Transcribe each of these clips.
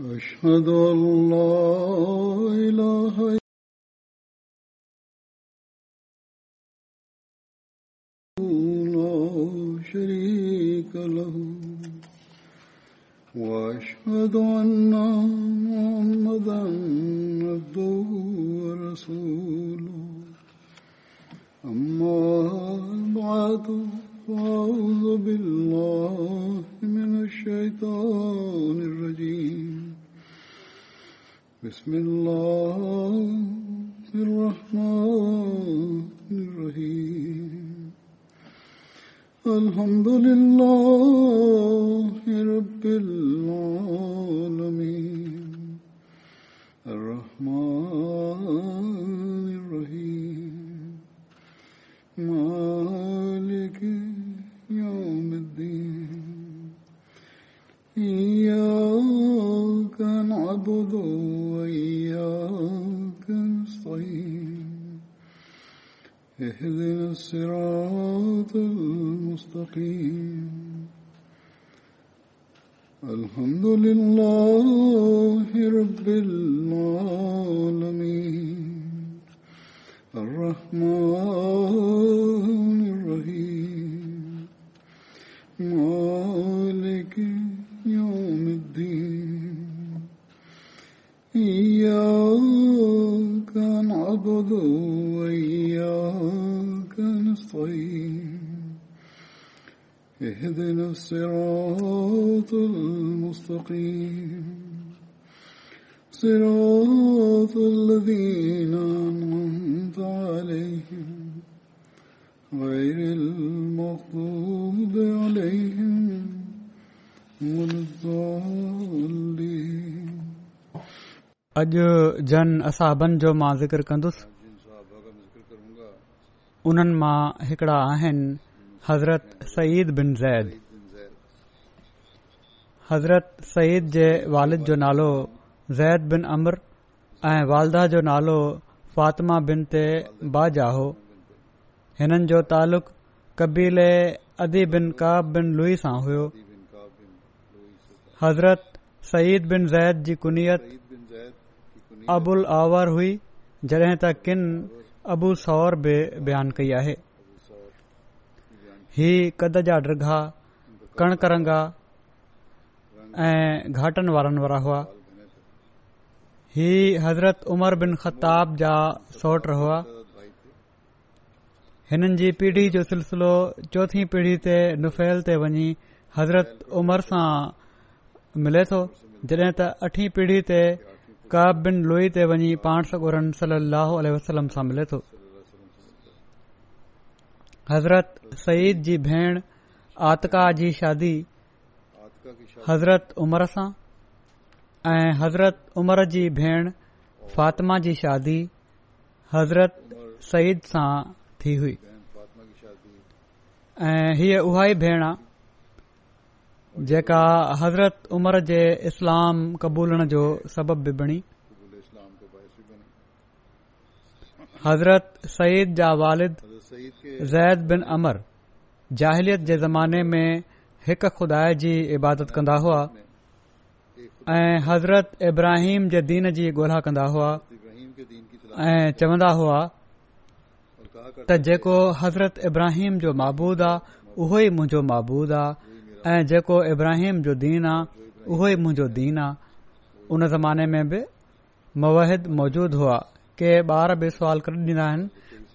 أشهد أن لا إله إلا شريك له واشهد ان المستقيم اهدنا الصراط المستقيم صراط الذين أنعمت عليهم غير المغضوب عليهم ولا الضالين اج جن असाबनि جو ما ذکر کندس उन्हनि मां हिकिड़ा आहिनि हज़रत सईद बिन ज़ैद हज़रत सईद जे वालिद जो नालो ज़ैद बिन अमर ऐं वालदा जो नालो फ़ातिमा बिन ते बाजा हो हिननि जो तालुक़ कबीले अदी बिन काब बिन लुई सां हुयो हज़रत सईद बिन ज़ैद जी कुनत अबुल आवर हुई जॾहिं त किन अबू सौर बि बयानु कई आहे ही कद जा दृा कणक रंगा ऐं घाटनि वारनि वारा हुआ ही हज़रत उमर बिन ख़ताब जा सौट हुआ हिननि जी पीढ़ी जो सिलसिलो चौथी पीढ़ी ते नुफ़ैल ते वञी हज़रत उमर सां मिले थो जॾहिं त अठी पीढ़ी ते काब बिन लोई ते वञी पाण सगुरन सली अलसलम सां मिले थो हज़रत सईद जी भेण आतका जी शादी हज़रत उमर सां ऐं हज़रत उमर जी भेण फातिमा जी शादी हज़रत सईद सां थी हुई ऐं हीअ उहा ई भेण आहे जेका हज़रत उमर जे इस्लाम क़बूलण जो सबब बि बणी हज़रत सईद जा वालिद ज़ैद बिन अमर जाहिलियत जे ज़माने में हिकु खुदा जी इबादत कंदा हुआ ऐं हज़रत इब्राहिम जे दीन जी ॻोल्हा कंदा हुआ ऐं चवंदा हुआ त जेको हज़रत इब्राहिम जो महबूद आहे उहो ई मुंहिंजो महबूद आहे ऐं जेको इब्राहिम जो दीन आहे उहो ई मुंहिंजो दीन आहे उन ज़माने में बि मवाद मौजूद हुआ के ॿार बि सुवाल करे ॾींदा आहिनि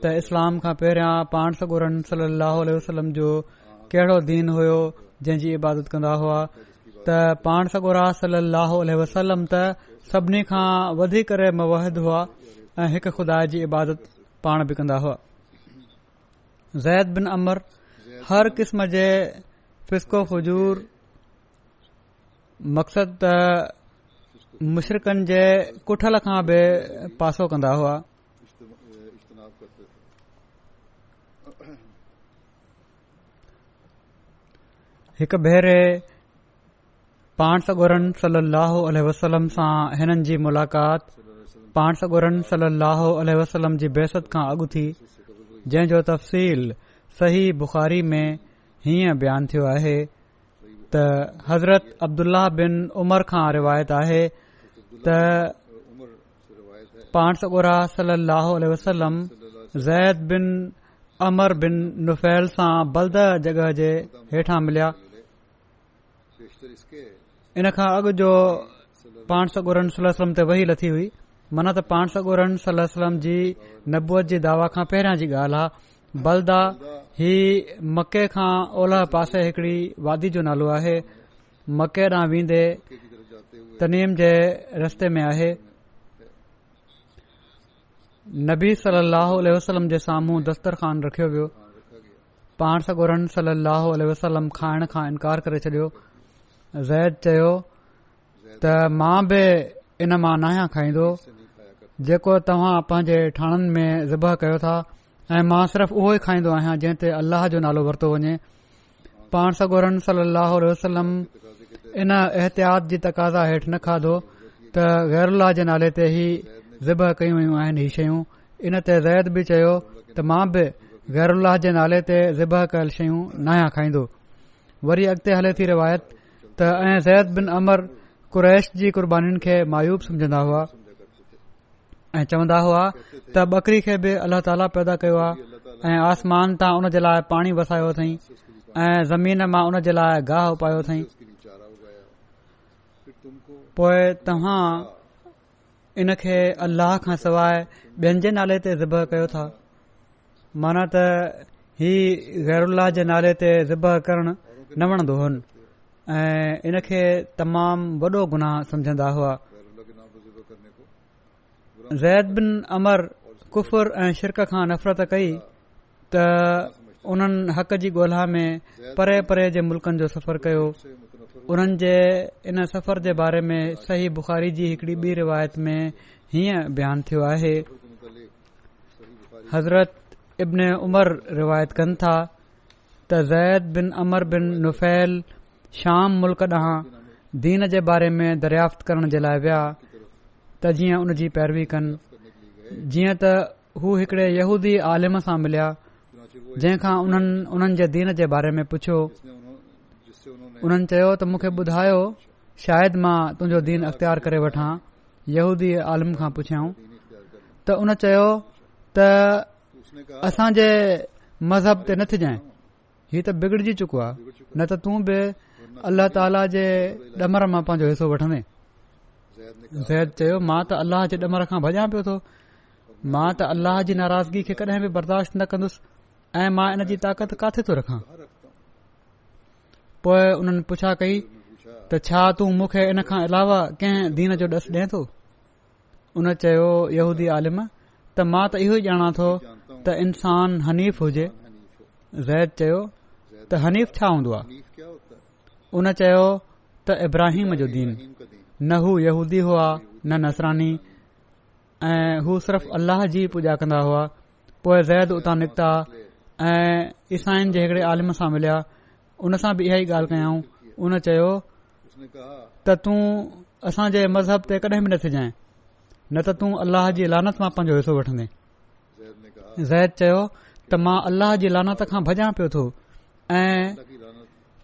त इस्लाम खां पहिरियां पाण सगोर सलाहु वसलम जो कहिड़ो दीन हुयो जंहिंजी इबादत कंदा हुआ त पाण सगुरा सलाहु वसलम त सभिनी खां वधीक मव़द हुआ ऐं हिकु खुदा जी इबादत पाण बि कंदा हुआ ज़ैद बिन अमर हर क़िस्म जे फिस्को खुजूर मक़सद त मुशरक़नि जे कुठल खां बि पासो कंदा हुआ हिकु भेरे पाण सगोरन सलाहु अल वसलम सां हिननि जी मुलाक़ात पाण सगोरन सलाहु अल वसलम जी बेसत खां अॻु थी जंहिंजो तफ़सील सही बुख़ारी में हीअं बयान थियो आहे त हज़रत अब्दुल्लाह बिन उमर खां रिवायत आहे त पाणुर बिन नुफ़ैल सां बल्दा जगह जे हेठां मिलिया इन खां अॻ जो पानसर सलम वही लथी हुई मन त पाण सलम जी नबूअत जी दावा खां पहिरियां जी ॻाल्हि आहे बलदा ही मके खां ओलह पासे हिकड़ी वादी जो नालो आहे मके ॾांहुं वेंदे तनीम जे रस्ते में आहे नबी सलाहु उलहो वसलम जे साम्हूं दस्तरखान रखियो वियो पाण सगोरन सल अलो वसलम खाइण खां इनकार करे छॾियो ज़ैद चयो त मां बि इन मां न आहियां खाईंदो जेको तव्हां पंहिंजे ठाणनि में ज़िबह कयो था ऐं मां सिर्फ़ उहे ई खाइंदो आहियां जंहिं ते अल्लाह जो नालो वरितो वञे पाण सगोरन रन सली अलसलम इन एहतियात जी तक़ाज़ा हेठि न खाधो त गैरउल्लाह जे नाले ते ई ज़िब कयूं वयूं आहिनि हीउ शयूं इन ते ज़ैद बि चयो त मां बि ग़रह जे नाले ते ज़िबा कयल शयूं न आहियां वरी अगि॒ते हले थी रिवायत त ऐं ज़ैद बिन अमर कुरैश जी क़ुर्बानीनि खे मायूब समझंदा हुआ ऐं चवंदा हुआ त बकरी खे बि अलाह ताला पैदा कयो आहे ऐं आसमान तां उन जे लाइ पाणी वसायो अथई ऐं ज़मीन मां उन जे लाइ गाहु उपायो अथई पोएं तव्हां इन खे अल्लाह खां सवाइ ॿियनि जे नाले ते ज़िब कयो था माना त ही गैरुल्लाह जे नाले ते ज़िब करणु न वणंदो हुन ऐं इन खे तमामु वॾो गुनाह समझंदा हुआ ज़ैद बिन अमर कुफुर ऐं शिरक खां नफ़रत कई त उन्हनि हक़ जी ॻोल्हा में परे परे जे मुल्क़नि जो सफ़र कयो उन्हनि जे इन सफ़र जे बारे में सही बुखारी जी हिकड़ी ॿी रिवायत में हीअं बयानु थियो आहे हज़रत इब्न उमर रिवायत कनि था त ज़ैद बिन अमर बिन नुफ़ैल शाम मुल्क ॾांहुं दीन जे बारे में दरियाफ़्त करण जे लाइ विया त जीअं उनजी पैरवी कन जीअं त हू हिकड़े यूदी आलिम सां मिलिया जंहिंखां उन्हनि उन्हनि जे दीन जे बारे में पुछियो उन्हनि चयो त मूंखे ॿुधायो शायदि मां तुंहिंजो दीन अख़्तियार करे वठां यहूदी आलिम खां पुछियऊं त उन चयो त असां मज़हब ते न थी जि त बिगड़जी चुको आहे न त तूं बि अल्ला ताला जे ॾमर मां पंहिंजो हिसो वठंदे ज़ैद चयो ما تا اللہ जे ॾमर खां بھجا पियो थो मां त अल्लाह जी नाराज़गी खे कॾहिं बि برداشت न कंदुसि ऐं मां इन طاقت ताक़त काथे थो پوئے पोइ उन्हनि पुछा कई त छा तूं मूंखे इन खां अलावा कंहिं दीन जो ॾसु ॾिए थो उन आलिम त मां त इहो ई ॼाणा थो हनीफ़ हुजे ज़ैद चयो त हनीफ़ छा हूंदो उन इब्राहिम जो न हू यहूदी हुआ न नसरानी ऐं हू सिर्फ़ु अल्लाह जी पूजा कंदा हुआ पोइ जैद उतां निकिता ऐं ईसाइन जे हिकड़े आलिम सां मिलिया उन सां बि इहा ई ॻाल्हि कयाऊं उन चयो त तू असां मज़हब ते कॾहिं बि न सिझाए न त तूं अल्लाह जी लानत मां पंहिंजो हिसो वठंदे ज़ैद चयो त मां अल्लाह जी लानत खां भॼां पियो थो ऐं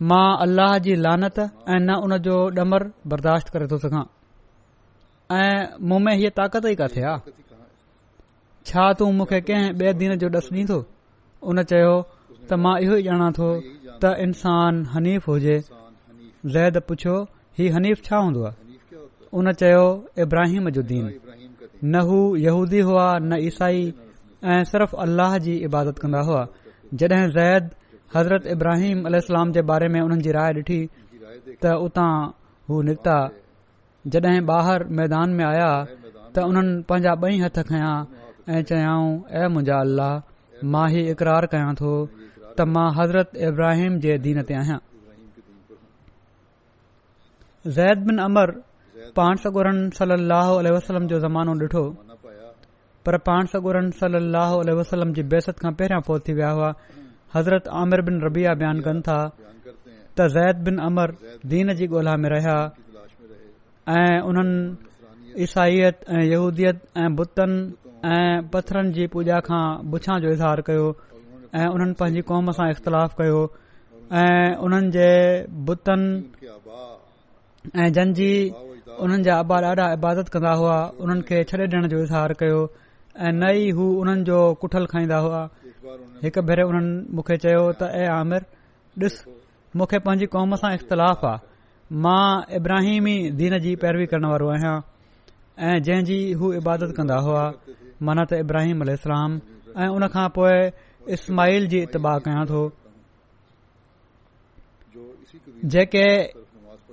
मां अल्लाह जी लानत ऐं न उन जो डमर बर्दाश्त करे थो सघां ऐं मूं में हीअ ताक़त ई किथे आहे छा तूं मूंखे कंहिं ॿिए दीन जो ॾस ॾींदो उन चयो त मां इहो ई ॼाणा थो त इन्सान हनीफ़ हुजे जैद पुछियो ही हनीफ़ छा हूंदो आहे उन चयो इब्राहिम जो दीन न हू यहूदी हुआ न ईसाई ऐं सिर्फ़ अल्लाह जी इबादत कंदा हुआ जॾहिं जैद हज़रत इब्राहिम अल जे बारे में हुननि जी राय ॾिठी त उतां हू निकता जॾहिं ॿाहिरि मैदान में आया त उन्हनि पंहिंजा बई हथ खयां ऐ चयाऊं ऐ मुंहिंजा अलाह मां ई इकरार कयां थो त मां हज़रत इब्राहिम जे दीन ते आहियां ज़ैद बिन अमर पाण सोरन सलह वमानो ॾिठो पर पाण सोरन सल असलम जी बेसत खां पहिरियां फोत थी विया हुआ हज़रत आमिर बिन रबिया बयान कनि था त ज़ैद बिन अमर दीन जी ॻोल्हा में रहिया ऐं उन्हनि ईसाइयत ऐं यूदीअत ऐं बुतनि ऐं पत्थरनि जी पूजा खां बुछा जो इज़हार कयो ऐं उन्हनि पंहिंजी कौम सां इख़्तिलाफ़ कयो ऐं उन्हनि जे बुतनि ऐं जनजी हुननि जा आबा ॾाढा इबादत कंदा हुआ उन्हनि खे छॾे ॾियण जो इज़हार कयो ऐं न ई हू उन्हनि जो कुठल खाईंदा हुआ हिकु भेरे उन्हनि मूंखे चयो त ऐ आमिर ॾिस मूंखे पंहिंजी कौम सां इख़्तिलाफ़ु आहे मां इब्राहिमी दीन जी पैरवी करण वारो आहियां ऐ जंहिं जी हू इबादत कंदा हुआ मनत इब्राहिम अल इस्लाम ऐं उन खां पोइ इस्माल जी इतबा कयां थो जेके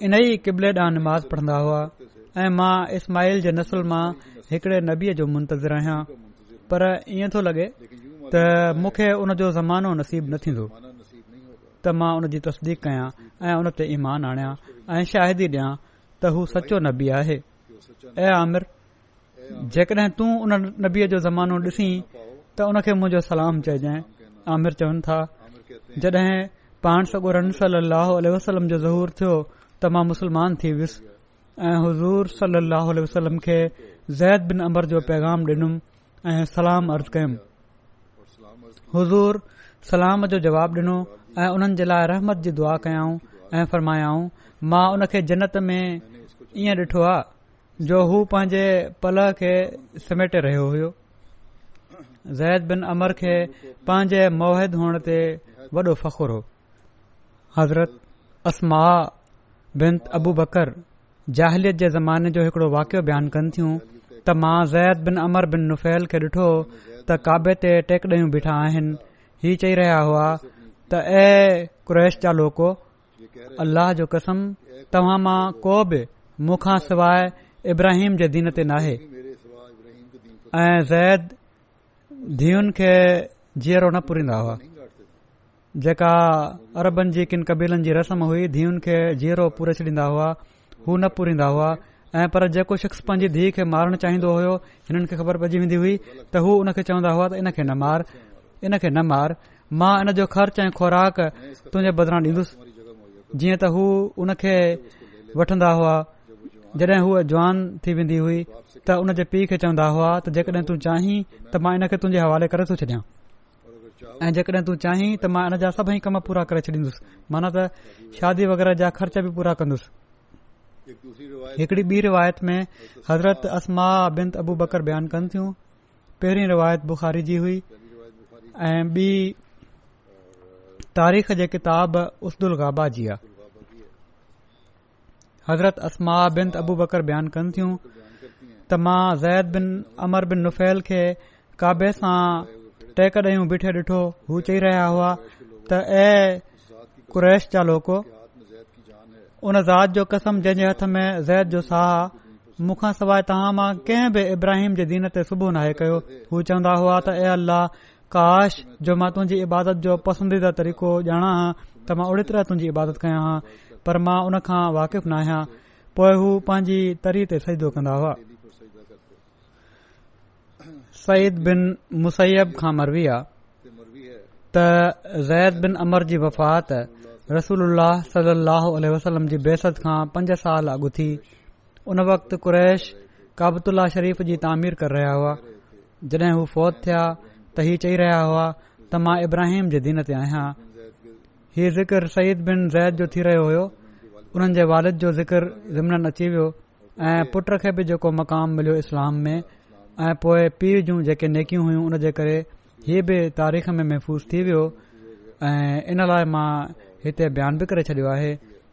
इन ई क़िबले ॾांहुं नमाज़ पढ़ंदा हुआ ऐं मां इस्माइल जे नसुल मां हिकड़े नबीअ जो मुंतज़रु आहियां पर ईअं थो लॻे त मूंखे उन जो ज़मानो नसीब न थींदो त मां उन जी तस्दीक कयां ऐं हुन ते ईमान आणियां ऐं शाहिदी ॾियां त हू सचो नबी आहे ऐ आमिर जेकॾहिं तू उन नबीअ जो ज़मानो डि॒सी त उन खे मुंजो सलाम चइजांइ आमिर चवनि था जड॒हिं पाण सगुर सलाह वसलम जो ज़हूर थियो त मां मुसलमान थी वियुसि ऐं हज़ूर सली लहल वसलम खे ज़ैद बिन अमर जो पैगाम डि॒नुमि ऐं सलाम अर्ज़ कयुमि हज़ूर सलाम जो जवाब ॾिनो ऐं हुननि जे लाइ रहमत जी दुआ कयाऊं ऐं फ़र्मायाऊं मां उन खे जनत में ईअं डि॒ठो आहे जो हू पंहिंजे पल खे समेटे रहियो हुयो ज़ैद बिन अमर खे पंहिंजे मोहिद हुअण ते वॾो फ़खुरु हो हज़रत असमा बिन अबू बकर जाहिलियत जे ज़माने जो हिकिड़ो वाकियो बयानु कनि थियूं त मां ज़ैद बिन अमर बिन नुफ़ैल खे ॾिठो त काबे ते टेकॾियूं बीठा आहिनि हीउ चई रहिया हुआ त ऐं क्रैश चालो लोको अल्लाह जो कसम तव्हां मां को बि मूंखां सवाइ इब्राहिम जे दीन ते नाहे ऐं ज़ैद धीअ खे जीअरो न पूरींदा हुआ जेका अरबनि जी किन कबीलनि जी रस्म हुई धीअनि खे जीअरो पूरे छॾींदा हुआ हू न पूरींदा हुआ ऐ पर जेको शख़्स पांजी धीउ खे मारण चाहींदो हो हिन खे ख़बर पइजी वेंदी हुई त उन खे चवंदा हुआ त इन खे न मार इन खे न मार मां इन जो ख़र्च ऐ खुराक तुंहिंजे बदिरां ॾींदुसि जीअं त हू हुन खे वठन्दा हुआ जड॒हिं हूअ जुवान थी वेंदी हुई त उन जे पीउ खे चवंदा हुआ त जेकड॒हिं तू चाहीं त मां इन खे तुंहिंजे हवाले करे थो छडिया ऐ जेकॾहिं तू चाहीं त मां इन जा सभई कम पूरा करे छॾींदुसि माना त शादी वग़ैरह जा ख़र्च बि पूरा कन्दुसि हिकड़ी ॿी रिवायत में हज़रत असमा अबू बकर बयान कनि थियूं बुखारी जी हुई तारीख़ जे किताब गाबा जी आहे हज़रत असमा बिन अबू बकर बयान कनि थियूं त मां ज़ैद बिन अमर बिन नुफैल खे काबे सां टेके ॾिठो हू चई रहिया हुआ कुरैश लोको उन ज़ात जो कसम जंहिं हथ में ज़ैद जो साह आहे मूंखां सवाइ तव्हां मां कंहिं बि इब्राहिम जे दीन ते सुबुह न आहे कयो हू चवंदा हुआ त ए अल्लाह काश जो मां तुंहिंजी इबादत जो पसंदीदा तरीक़ो ॼाणां हा त मां ओड़ी तरह तुंहिंजी इबादत कयां हां पर मां उन खां वाक़ुफ़ु न आहियां पोएं पंहिंजी तरी ते सजदो कंदा मुसैब खां मरवी आहे त ज़ैद बिन अमर जी वफ़ात रसूल सली वसलम जी बेसत खां पंज साल अॻु थी उन वक़्त कुरैश काबतुल्ला शरीफ़ जी तामीर कर रहिया हुआ जॾहिं हू फ़ौत थिया त इहे चई रहिया हुआ त मां इब्राहिम जे दीन ते आहियां हीअ ज़िक्र सईद बिन ज़ैद जो थी रहियो हुयो हुननि जे वालिद जो ज़िक्र ज़िमन अची वियो ऐं पुट खे बि जेको मक़ाम मिलियो इस्लाम में ऐं पोए पीर जूं जेके नेकियूं हुयूं उन जे करे हीउ बि तारीख़ में महफ़ूज़ थी वियो ऐं इन लाइ मां हिते बयान बि करे छडि॒यो आहे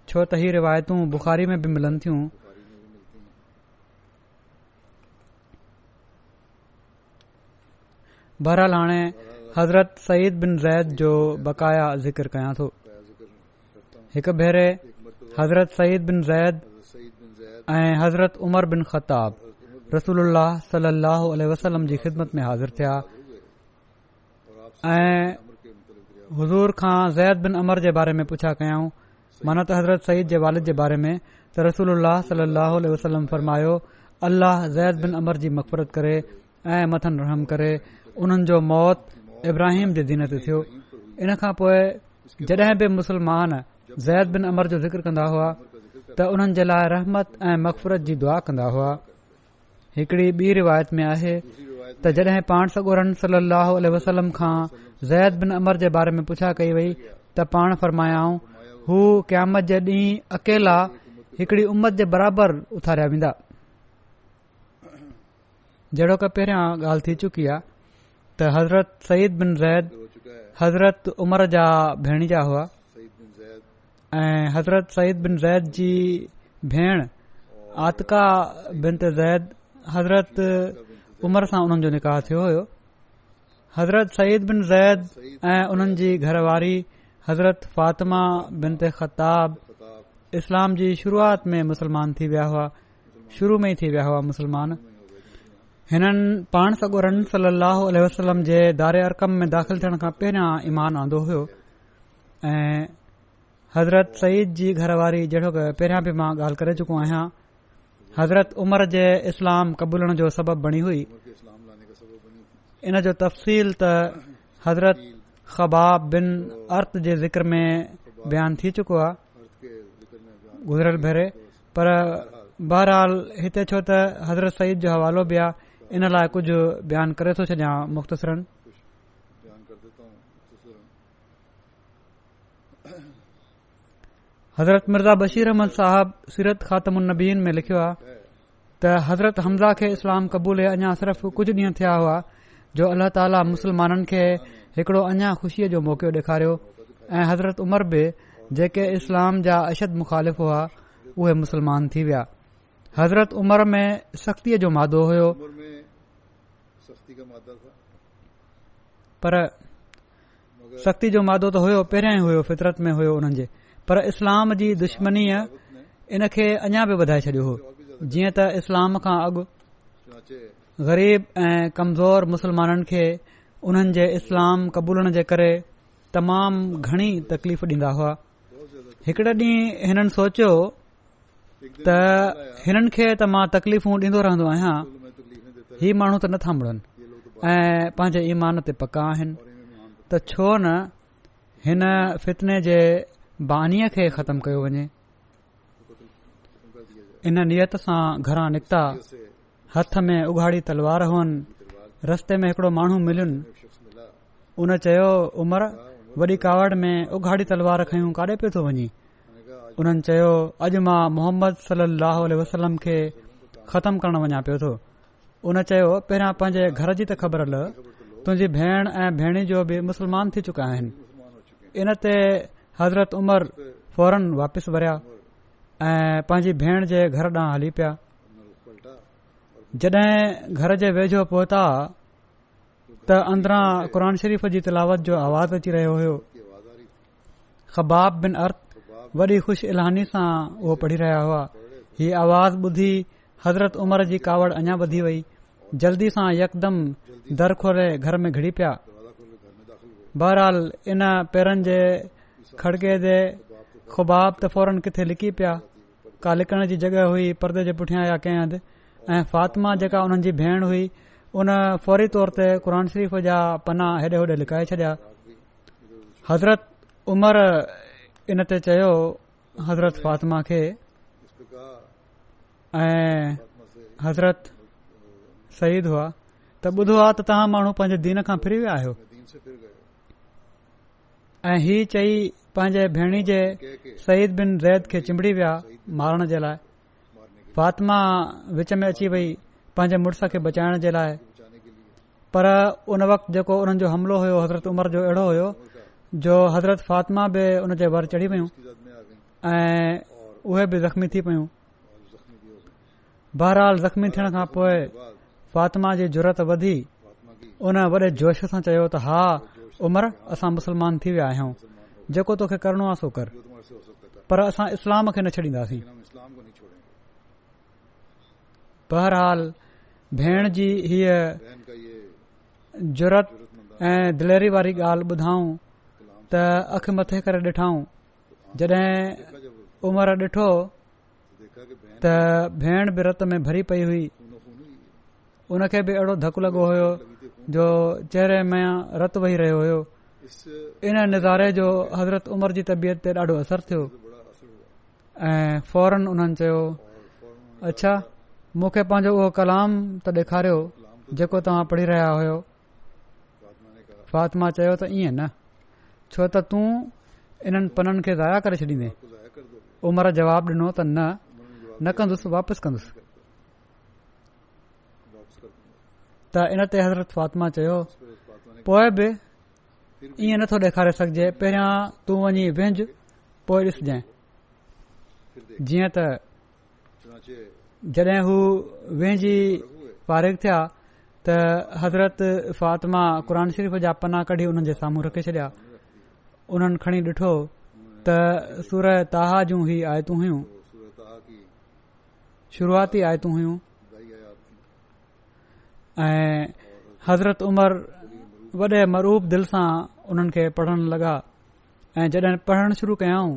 छो त ही रिवायतू बुखारी में बि मिलनि थियूं बहरहाल हाणे हज़रत सिन जो बक़ाया ज़िकर कयां थो हिकु भेरे हज़रत सईद बिनद ऐं हज़रत उमर बिन ख़ताबल सलाहु जी ख़िदमत में हाज़िर थिया हज़ूर खां ज़ैद बिन अमर जे बारे में पुछा कयऊं मनत हज़रत सईद जे वालिद जे बारे में त रसल वसलम फरमायो अल्लाह ज़ैद बिन अमर जी मक़फ़रत करे ऐं मथन रहम करे उन्हनि जो मौत इब्राहिम जे दिन ते थियो इन खां पोइ जडे॒ बि मुसलमान ज़ैद बिन अमर जो ज़िक्र कंदा हुआ त हुननि जे लाइ रहमत ऐं मक़फ़रत जी दुआ कंदा हुआ हिकड़ी बी रिवायत में आहे त जॾहिं पाण वसलम सली ज़ैद बिन अमर जे बारे में पुछा कई वई त पाण फरमायाऊं हू कयामत जे ॾींहं अकेला हिकड़ी उमर जे बराबर उथारेंदा जेड़ो की पहिरियां गाल्हि थी चुकी आहे त हज़रत सईद बिन ज़ैद हज़रत उमर जा भेण जा हुआ ऐं हज़रत सईद बिन ज़ैद जी भेण आतका बिन ते ज़ैद हज़रत उमर सां उन्हनि जो निकाह थियो हो हज़रत सईद बिन ज़ैद ऐं उन्हनि जी घरवारी हज़रत फ़ातिमा बिन ते ख़ताब इस्लाम जी शुरूआत में मुसलमान थी विया हुआ शुरू में ई थी विया हुआ मुसलमान हिननि पाण सगोरन सली अल वसलम जे दारे अरकम में दाख़िल थियण खां पहिरियों ईमान आंदो हो ऐं हज़रत सईद जी घरवारी जहिड़ो पहिरियों बि मां ॻाल्हि करे चुको आहियां हज़रत उमर जे इस्लाम क़बूलण जो सबब बणी हुई इन जो तफ़सील त हज़रत ख़बाब बिन अर्त जे ज़िक्र में बयान थी चुको आहे गुज़िरियल भेरे पर बहरहाल हिते छो त हज़रत सईद जो हवालो बि आहे इन लाइ कुझु बयानु करे थो छॾियां मुख़्तसिरनि हज़रत मिर्ज़ा बशीर अहमद साहब सीरत ख़ातम नबीन में लिखियो आहे त हज़रत हमज़ा खे इस्लाम क़बूल अञा सिर्फ़ कुझ ॾींहं थिया हुआ जो अल्लाह ताली मुसलमाननि खे हिकड़ो अञा खुशीअ जो मौक़ो ॾेखारियो ऐं हज़रत उमर बि जेके इस्लाम जा अशद मुखालिफ़ हुआ उहे मुसलमान थी विया हज़रत उमर में सख़्तीअ जो मादो हुयो पर सख़्ती जो मादो त हुयो पहिरियां ई हुयो फितरत में हुयो उन्हनि पर इस्लाम जी दुश्मनीअ इन खे अञा बि वधाए छॾियो हो जीअं त इस्लाम खां अॻु ग़रीब ऐं कमज़ोर मुसलमाननि खे उन्हनि जे इस्लाम क़बूलण जे करे तमाम घणी तकलीफ़ ॾींदा हुआ हिकड़े ॾींहुं हिननि सोचियो त हिननि खे त मां तकलीफ़ू ॾींदो रहंदो आहियां ही माण्हू त नथा मुड़नि ऐं पंहिंजे ईमान ते पका आहिनि त छो न फितने जे बानी खे ख़तमु कयो वञे इन नियत सां घरां निकिता हथ में उघाड़ी तलवार हुअनि रस्ते में हिकड़ो माण्हू मिलुनि उन चयो उमर वॾी कावड़ में उघाड़ी तलवार खयूं काॾे पियो थो वञे उन्हनि चयो अॼु मां मुहम्मद सलाहु वसलम खे ख़तमु करणु वञा पियो थो उन चयो पहिरियां पंहिंजे घर जी त ख़बर हल तुंहिंजी भेण ऐं भेण जो बि मुस्लमान थी चुका आहिनि इन ते हज़रत عمر फौरन वापसि वरिया ऐं पंहिंजी भेण जे घर ॾांहुं हली पिया जॾहिं घर जे वेझो पहुता त अंदरां क़रान शरीफ़ जी तिलावत जो आवाज़ु अची रहियो خباب ख़बाब बिन अर्थ वॾी खु़शिलहानी सां उहे पढ़ी रहिया हुआ ही आवाज़ ॿुधी हज़रत उमर जी कावड़ अञा वधी वई जल्दी सां यकदमि दर खोले घर में घिड़ी पिया बहरहाल इन पेरनि जे खड़गे जे ख़ुबाब त फौरन किथे लिकी पिया का लिकण जी जॻहि हुई परदे जे पुठियां या कंहिं हंधि ऐं फातिमा जेका उन्हनि जी भेण हुई उन फौरी तौर ते क़ुर शरीफ़ जा पना हेॾे होॾे लिकाए छॾिया हज़रत उमर इन ते चयो हज़रत फ़ातिमा खे ऐं हज़रत सईद हुआ त ॿुधो आहे त तव्हां माण्हू पंहिंजे दीन खां फिरी विया आहियो ऐं हीअ चई पंहिंजे भेणी जे सहीद बिन ज़ैद खे चिमड़ी विया मारण जे लाइ फातिमा विच में अची वई पंहिंजे मुड़ुस खे बचाइण जे लाइ पर उन वक़्तु जेको उन्हनि जो हमिलो हुयो हज़रत उमर जो अहिड़ो हुयो जो हज़रत फ़ातिमा बि उन जे वर चढ़ी वयूं ऐं उहे बि ज़ख़्मी थी पइयूं बहरहाल ज़ख़्मी थियण खां पोइ फातिमा जी ज़रूरत वधी उन वॾे जोश सां चयो त हा उमर असां मुसलमान थी विया आहियूं जेको तोखे करणो आहे सो कर पर असां इस्लाम खे न छॾींदासीं बहरहाल भेण जी हीअ जुरत ऐं दिलेरी वारी ॻाल्हि ॿुधाऊं त अखि मथे करे ॾिठऊं जॾहिं उमर ॾिठो त भेण बि रत में भरी पई हुई हुनखे बि अहिड़ो धकु लॻो हो जो चेहरे में रत वही रहियो हो इन नज़ारे जो हज़रत उमिर जी तबियत ते ॾाढो असर थियो ऐं फौरन उन्हनि चयो अच्छा मूंखे पांजो उहो कलाम त ॾेखारियो जेको तव्हां पढ़ी रहिया हुयो फातिमा चयो त इएं न छो त तूं इन्हनि पननि खे ज़ाया करे छॾींदे उमिरि जवाब डि॒नो त न न कंदुसि वापसि कंदुसि त इन ते हज़रत फातिमा चयो पोइ बि इएं नथो ॾेखारे सघिजे पहिरियां तू वञी विंझ पोए ॾिसजांइ जीअं त जड॒ हू विञ फारिग़ थिया त हज़रत फातिमा क़ुर शरीफ़ जा पन्ना कढी उन्हनि जे साम्हूं रखी छडि॒या उन्हनि खणी ॾिठो त सुर तहा जूं ई आयतूं हुयूं शुरूआती आयतू हुयूं ऐं हज़रत उमर वॾे मरुूब दिलि सां उन्हनि खे पढ़ण लॻा ऐं जॾहिं पढ़ण शुरू कयाऊं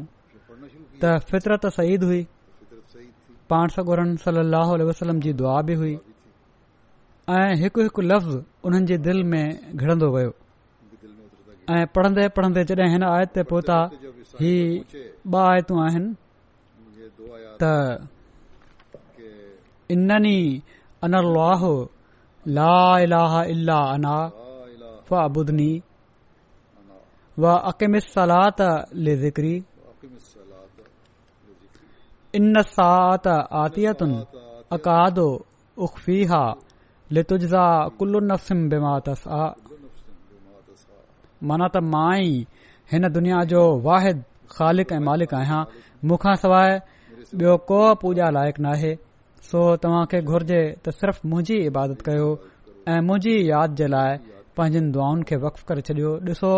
त फितरत सईद हुई पाण सगुरन सलाहु जी दुआ बि हुई ऐं हिकु हिकु लफ़्ज़ु उन्हनि जे दिल में घिड़ंदो वियो ऐं पढ़ंदे पढ़ंदे जॾहिं हिन आयत ते पहुता ही ॿ आयतूं आहिनि त इननि अनरलाह لا اله الا انا فعبدنی و اقم الصلاۃ لذکری ان الساعۃ آتیۃ اقاد اخفیھا لتجزا کل نفس بما تسعى من ات مائی ہن دنیا جو واحد خالق ای مالک آہاں مکھا سوائے بیو کو پوجا لائق نہ सो तव्हां खे घुर्जे त सिर्फ़ मुंहिंजी इबादत कयो ऐं मुंहिंजी यादि जे लाइ पंहिंजनि दुआनि खे वक़ करे छॾियो ॾिसो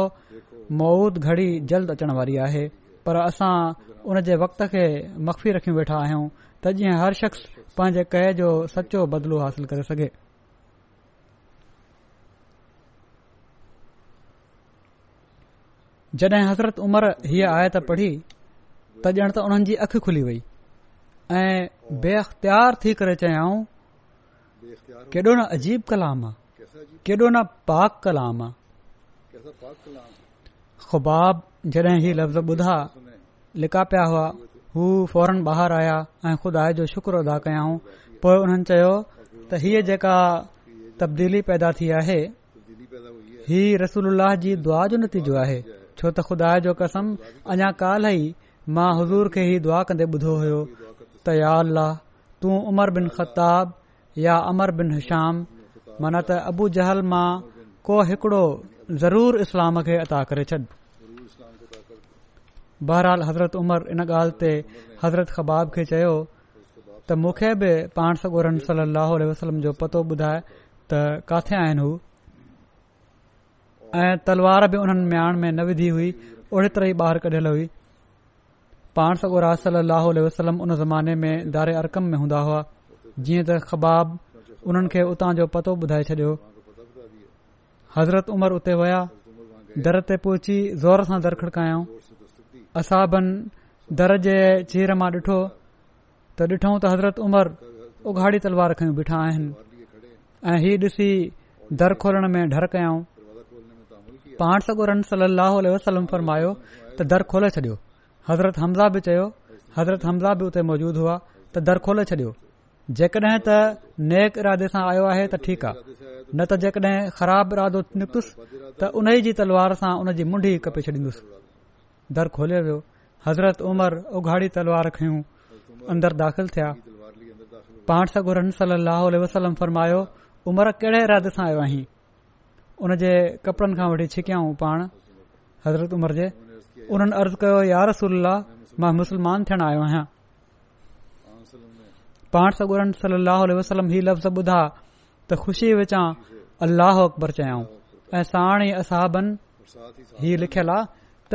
मौद घड़ी जल्द अचण वारी आहे पर असां उन जे वक़्त खे मखफ़ी रखी वेठा आहियूं त जीअं हर शख़्स पंहिंजे कह जो सचो बदलो हासिल करे सघे जॾहिं हज़रत उमर हीअ आयत पढ़ी त ॼण त उन्हनि जी अखि खुली वई ऐ बे थी करे चयाऊं केॾो न अजीब कलाम आहे केॾो न पाक कलाम आहे ख़ुबाब जॾहिं ही लफ़्ज़ ॿुधा लिका पिया हुआ हू फौरन बहर आया ऐं खुदा जो शुक्र अदा कयाऊं पो हुननि चयो त हीअ जेका तब्दीली पैदा थी आहे ही रसूल जी दुआ जो नतीजो आहे छो त ख़ुदा जो कसम अञा काल ई मां हज़ूर खे ही दुआ कंदे ॿुधो हो त या अलाह तूं उमर बिन ख़ताब या अमर बिन हिशाम मन त अबू जहल मां को हिकड़ो ज़रूर इस्लाम खे अता करे छॾ बहरहाल हज़रत उमर इन ॻाल्हि ते हज़रत ख़बाब खे चयो त मूंखे बि पाण सगोरन सली वसलम जो पतो ॿुधाए त किथे आहिनि हू ऐं तलवार बि उन्हनि म्याण में न विधी हुई ओड़े तरह ई ॿाहिरि कढियल हुई पाण सगोरा रास सल असलम उन ज़माने में दार अरकम में हूंदा हुआ जीअं त ख़बाब उन्हनि खे उतां जो पतो ॿुधाए छॾियो हज़रत उमर उते विया दर ते पहुची ज़ोर सां दर खड़कायाऊं असाबनि दर जे चीर मां ॾिठो त ॾिठो त हज़रत उमर उघाड़ी तलवार खयूं बीठा आहिनि ऐ हीउ ॾिसी दर खोलण में ढर कयाऊं पाण सगोरन रम सलाह वसलम फरमायो त दर खोले छडि॒यो हज़रत हमज़ा बि चयो हज़रत हमज़ा बि उते मौजूदु हुआ त दर खोले छॾियो जेकॾहिं त नेक इरादे सां आयो आहे त ठीकु आहे न त जेकॾहिं ख़राब इरादो निकतुसि त उन ई जी तलवार सां उन जी मुंडी कपे छॾींदुसि दर खोले वियो हज़रत उमर उघाड़ी तलवार खयूं अंदर दाख़िल थिया पाण सां गुरू वसलम फर्मायो उमर कहिड़े इरादे सां आयो आहीं उन जे कपिड़नि खां वठी छिकियाऊं पाण हज़रत उमर जे उन्हनि अर्ज़ु कयो यार रसल्ला मां मुस्लमान थियण आयो आहियां पाण सगोर सली ही लफ़्ज़ ॿुधा त ख़ुशीअ विचां अल्लाह अकबर चयाऊं ऐं साबन ही लिखियल आहे त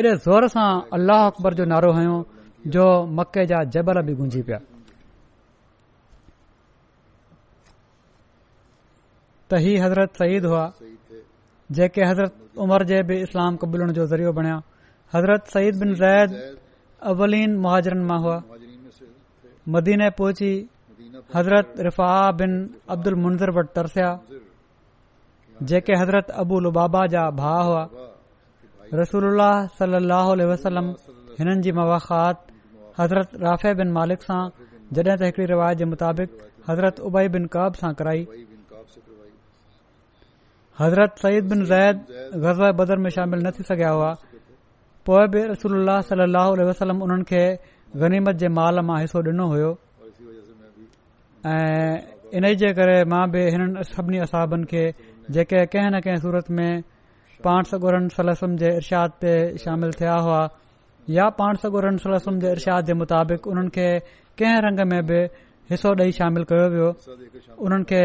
एॾे ज़ोर सां अलाह अकबर जो नारो हयो जो मके जा जबल बि गूंजी पिया त ही हज़रत सईद हुआ जेके हज़रत उमर जे बि इस्लाम कबूलण जो ज़रियो बणिया حضرت بن हज़रत सईद बिन ज़ैद अवली मदीने पहुची हज़रत रिफा जेके हज़रत अबुलाबा जा भा हुआ हिननि जी मुख़ात हज़रत रा मालिक सां जॾहिं त हिकड़ी रिवायत जे मुताबिक़त सईद बिनद गज़ बदर में शामिल न थी सघिया हुआ पोइ बि रसूल सलाह वसलम उन्हनि खे गनीमत जे माल मां हिसो ॾिनो हुयो ऐं इन जे करे मां बि हिननि सभिनी असाबनि खे जेके कंहिं न कंहिं सूरत में पाण सॻुरनि सलसम जे इर्शाद ते शामिल थिया हुआ या पाण सॻुरनि सलसम जे इर्शाद जे मुताबिक़ उन्हनि खे कंहिं रंग में बि हिसो ॾेई शामिल कयो वियो उन्हनि खे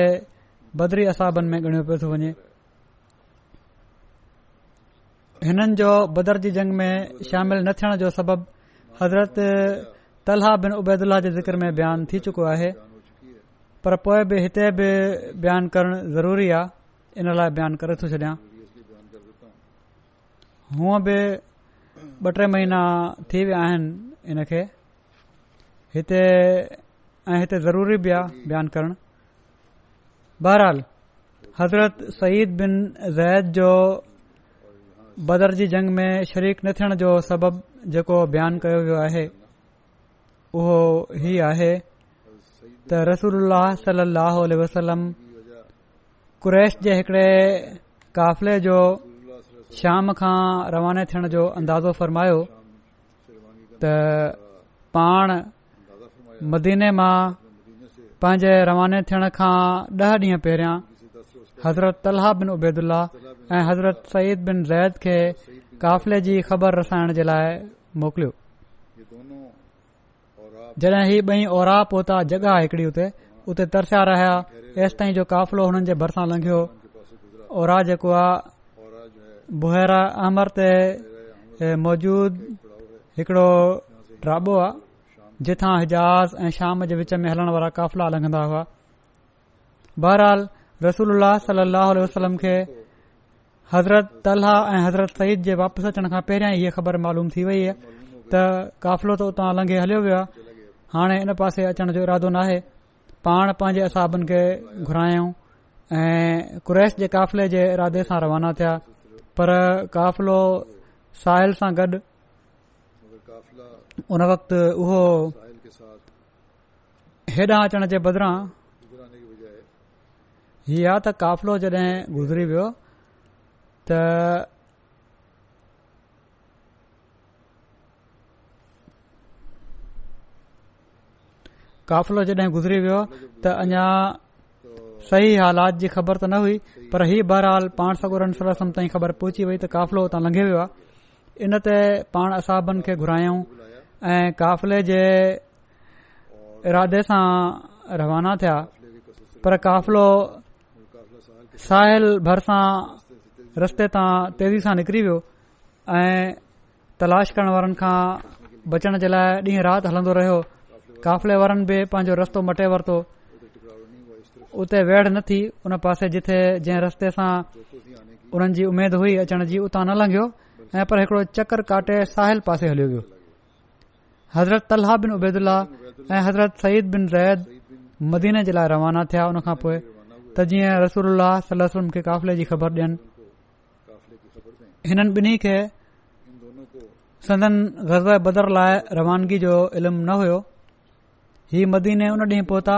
बदरी असाबनि में ॻणियो पियो थो वञे हिननि जो बदरजी जंग में शामिलु न थियण जो सबबु हज़रत तलहा बिन उबैदल्हाह जे ज़िक्र में बयानु थी चुको आहे पर पोइ बि हिते बि बयानु करणु ज़रूरी आहे इन लाइ बयानु करे थो छॾिया हुअं बि ॿ टे महीना थी विया आहिनि हिन खे हिते ऐं हिते ज़रूरी बि आहे बयानु करणु बहरहाल हज़रत सईद बिन ज़ैद जो बदर जी जंग में शरीक न थियण जो सबब जेको बयानु कयो वियो आहे उहो ई आहे त रसूल सलाहु वसलम कुरैश जे हिकिड़े काफ़िले जो शाम खां रवाने थियण जो अंदाज़ो फ़रमायो त पाण मदीने मां पंहिंजे रवाने थियण खां ॾह ॾींहं पहिरियां हज़रत तलहा बिन बिनेदु ऐं हज़रत सईद बिन ज़ैद खे काफ़िले जी ख़बर रसाइण जे लाइ मोकिलियो जॾहिं ही ॿई औरा पहुता जॻह हिकिड़ी उते उते तरसिया रहिया एसि ताईं जो काफ़िलो हुननि जे भरिसां लंघियो औरा जेको आहे बुहरा अहमर ते मौजूद हिकिड़ो डाबो आहे जिथां हिजाज़ ऐं शाम जे विच में हलण वारा क़ाफ़िला लंघंदा हुआ बहरहाल रसूल वसलम खे हज़रत तलहा ऐं हज़रत सईद जे वापसि अचण खां पहिरियां ई ख़बर मालूम थी वई आहे त काफ़िलो त उतां लंघे हलियो वियो आहे हाणे हिन पासे अचण जो इरादो नाहे पाण पंहिंजे असाबनि खे घुरायूं ऐं कुरैश जे काफ़िले जे इरादे सां रवाना थिया पर काफ़िलो साहिल सां गॾु उन वक़्तु उहो हेॾां अचण जे बदिरां इहा त काफ़िलो जॾहिं गुज़री वियो काफ़िलो जॾहिं गुज़री वियो त अञा सही हालात जी ख़बर त न हुई पर ही बहरहाल पाण सगुरनि सरसनि ताईं ख़बर पहुची वई त काफ़िलो हुतां लंघे वियो आहे इन ते पाण असाबनि खे घुरायूं ऐं काफ़िले जे इरादे सां रवाना थिया पर काफ़िलो साहिल भरिसां रस्ते तां तेज़ी सां निकिरी वियो ऐं तलाश करण वारनि खां बचण जे लाइ ॾींहुं राति हलंदो रहियो काफ़िले वारनि बि पंहिंजो रस्तो मटे वरितो उते वेड़ न थी उन पासे जिथे जंहिं रस्ते सां उन्हनि जी उमेद हुई अचण जी उतां न लंघियो ऐं पर हिकड़ो चकर काटे साहिल पासे हलियो वियो हज़रत तलहा बिन उबेदु ऐं हज़रत सईद बिन रैद मदीने जे लाइ रवाना थिया उन खां पोइ त जीअं रसूल सलम मूंखे काफ़िले जी ख़बर ॾियन हिन ॿिन्ही खे संदन ग़ज़ाए बदर लाइ रवानगी जो इल्मु न हुयो ही मदीने उन ॾींहुं पहुता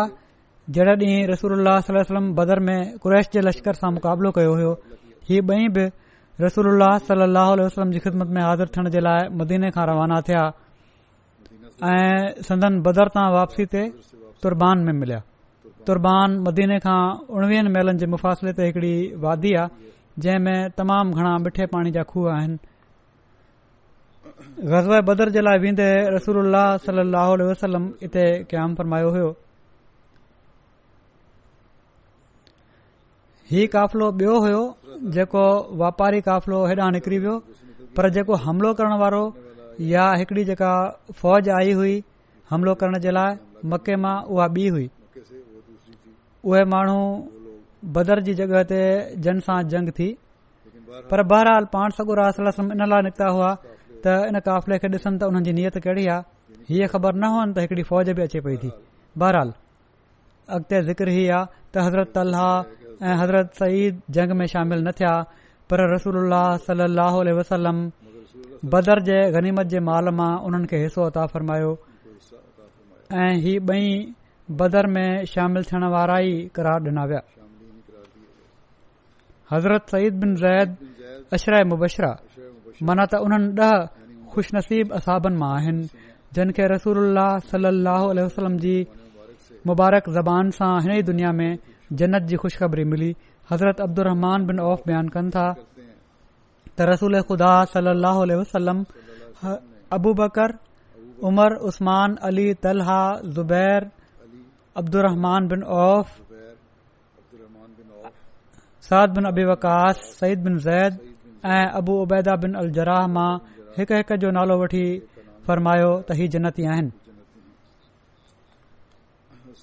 जॾहिं ॾींहुं रसूल सलम बदर में कुरैश जे लश्कर सां मुक़ाबिलो कयो हीउ ॿई बि रसूल सलाहु वसलम जी ख़िदमत में हाज़िर थियण जे लाइ मदीने खां रवाना थिया ऐं संदन बदर तां वापसी ते तुर्बान में मिलिया तुर्बान मदीने खां उणिवीहनि मेलनि जे मुफ़ासिले ते हिकड़ी वादी आहे जंहिंमें तमामु घणा मिठे पाणी जा खूह आहिनि वेंदे रसूल वसलम हिते क़याम फरमायो ही काफ़िलो बियो जेको वापारी काफ़िलो हेॾा निकिरी वियो पर जेको हमिलो करण वारो या हिकड़ी जेका फ़ौज आई हुई हमिलो करण जे लाइ मके मां उहा बि हुई उहे माण्हू बदर जी जॻह ते जन सां जंग थी पर बहरहाल पाण सगुरा इन लाइ निकिता हुआ त इन क़ाफ़िले खे ॾिसनि त उन्हनि जी नियत कहिड़ी आहे हीअ ख़बर न हुअनि त हिकड़ी फौज बि अचे पई थी बहरहाल अॻिते ज़िक्र ई आहे त हज़रत अलाह ऐं हज़रत सईद जंग में शामिल न थिया पर रसूल अलाह सलाह वसलम बदर जे गनीमत जे माल मां उन्हनि खे हिसो अता फरमायो ऐं हीअ ॿई बदर में शामिल थियण वारा ई करार ॾिना विया हज़रत सईद बिन ज़ैद अशरह मुबशरा मन त उन्हनि ॾह खु़शनसीब असाबनि मां आहिनि जिन खे रसूल सलह वी मुबारक ज़बान सां हिन ई दुनिया में जनत जी खु़शख़री मिली हज़रत अब्दुर बन औफ़ बयान कनि था त रसूल ख़ुदा सलह वसलम अबूबकर उमर उस्मान तलहा ज़ुबैर अब्दुरमान बन औफ़ साद بن अबी वकास सईद بن ज़ैद ابو अबू उबैदा बिन अल जराह मां جو نالو जो नालो वठी फ़र्मायो त ही जन्नती بن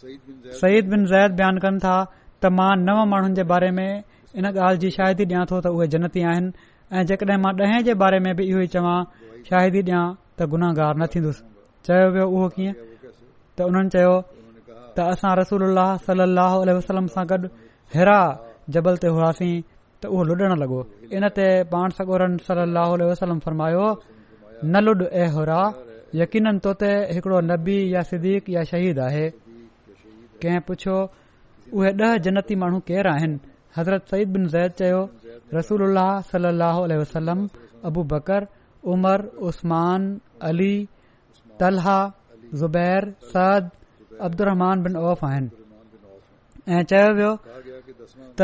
सईद बिन ज़ैद बयानु कनि था त मां नव माण्हुनि जे बारे में इन ॻाल्हि जी शाहिदी ॾियां थो त उहे जनती आहिनि ऐं जेकॾहिं मां ॾहें जे बारे में बि इहो ई शाहिदी ॾियां त गुनाहार न थींदुसि चयो वियो उहो रसूल जबल ते हुआसीं त उहो लुॾण लॻो इन ते हिकिड़ो नबी या सिक़ीद आहे उहे ॾह जनती माण्हू केर आहिनि हज़रत सईद बिन ज़ैद चयो रसूल सलाहु अबू बकर उमर उस्मानलह ज़ुबैर सद अब्दुमान बिन औफ़ ऐं चयो वियो त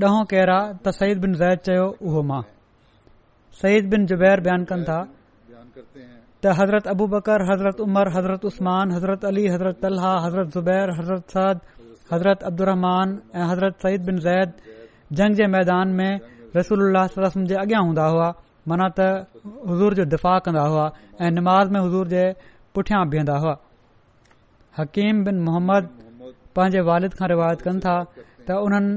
ॾहो केरु आहे त सईद बिन ज़ैद चयो उहो मां सईद बिन ज़ुबैर बयान कनि था त हज़रत अबूबकर हज़रत उमर हज़रत उस्मान हज़रत अली हज़रत अला हज़रत ज़ुबैर हज़रत सद हज़रत अब्दुहमान ऐं हज़रत सईद बिन ज़ैद जंग जे मैदान में रसूल जे अॻियां हूंदा हुआ माना त हज़ूर जो दिफ़ा कंदा हुआ ऐं निमाज़ में हुज़ूर जे पुठियां बीहंदा हुआ हकीम बिन मोहम्मद पंहिंजे वालिद खां रिवायत कनि था त उन्हनि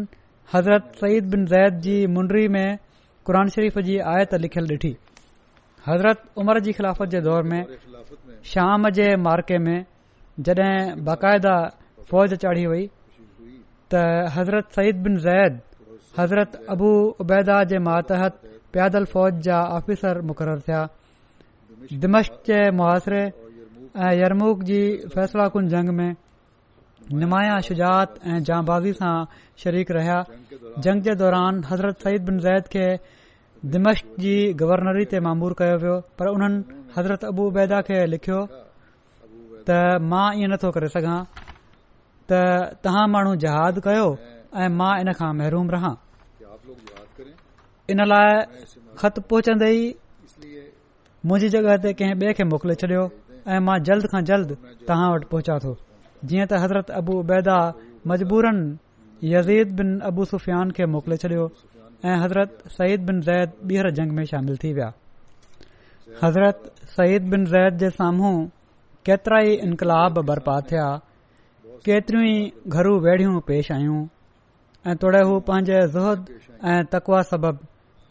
हज़रत सईद बिन ज़ैद जी मुंडरी में क़ुर शरीफ़ जी आयत लिखियल ॾिठी हज़रत उमर जी ख़िलाफ़त जे दौर में शाम जे मार्के में जड॒हिं बाक़ायदा फ़ौज चाढ़ी वई त हज़रत सैद बिन ज़ैद हज़रत अबू अबैदा जे मातहत प्यादल फ़ौज जा आफिसर मुक़ररु थिया दिमश जे मुआसिरे ऐं यरमूक जी फैसलाकुन जंग में निमाया شجاعت ऐं जांबाज़ी सां शरीक रहिया जंग जे दौरान हज़रत सईद बिन ज़ैद खे दिमश जी गवर्नरी ते मामूर कयो वियो पर उन्हनि हज़रत अबूबैदा खे लिखियो त मां ईअं नथो करे सघां त तहां माण्हू जहादु कयो ऐं मां इन खां महरुम रहां इन लाइ ख़तु पहुचंदे ई मुंहिंजी जगहि ते कंहिं ॿिए खे मोकिले छॾियो मां जल्द खां जल्द तव्हां वटि पहुचा थो जीअं त हज़रत अबू उबैदा मजबूरन यज़ीद बिन अबू सुफ़ियान खे मोकिले छडि॒यो ऐं हज़रत सईद बिन ज़ैद ॿीहर जंग में शामिल थी विया हज़रत सईद बिन ज़ैद जे साम्हूं केतिरा ई इनक़ाब बर्बादु थिया केतरियूं ई घरु वेड़ियूं पेश आहियूं ऐं तोड़े हू पंहिंजे ज़ुहद ऐं तकवा सबब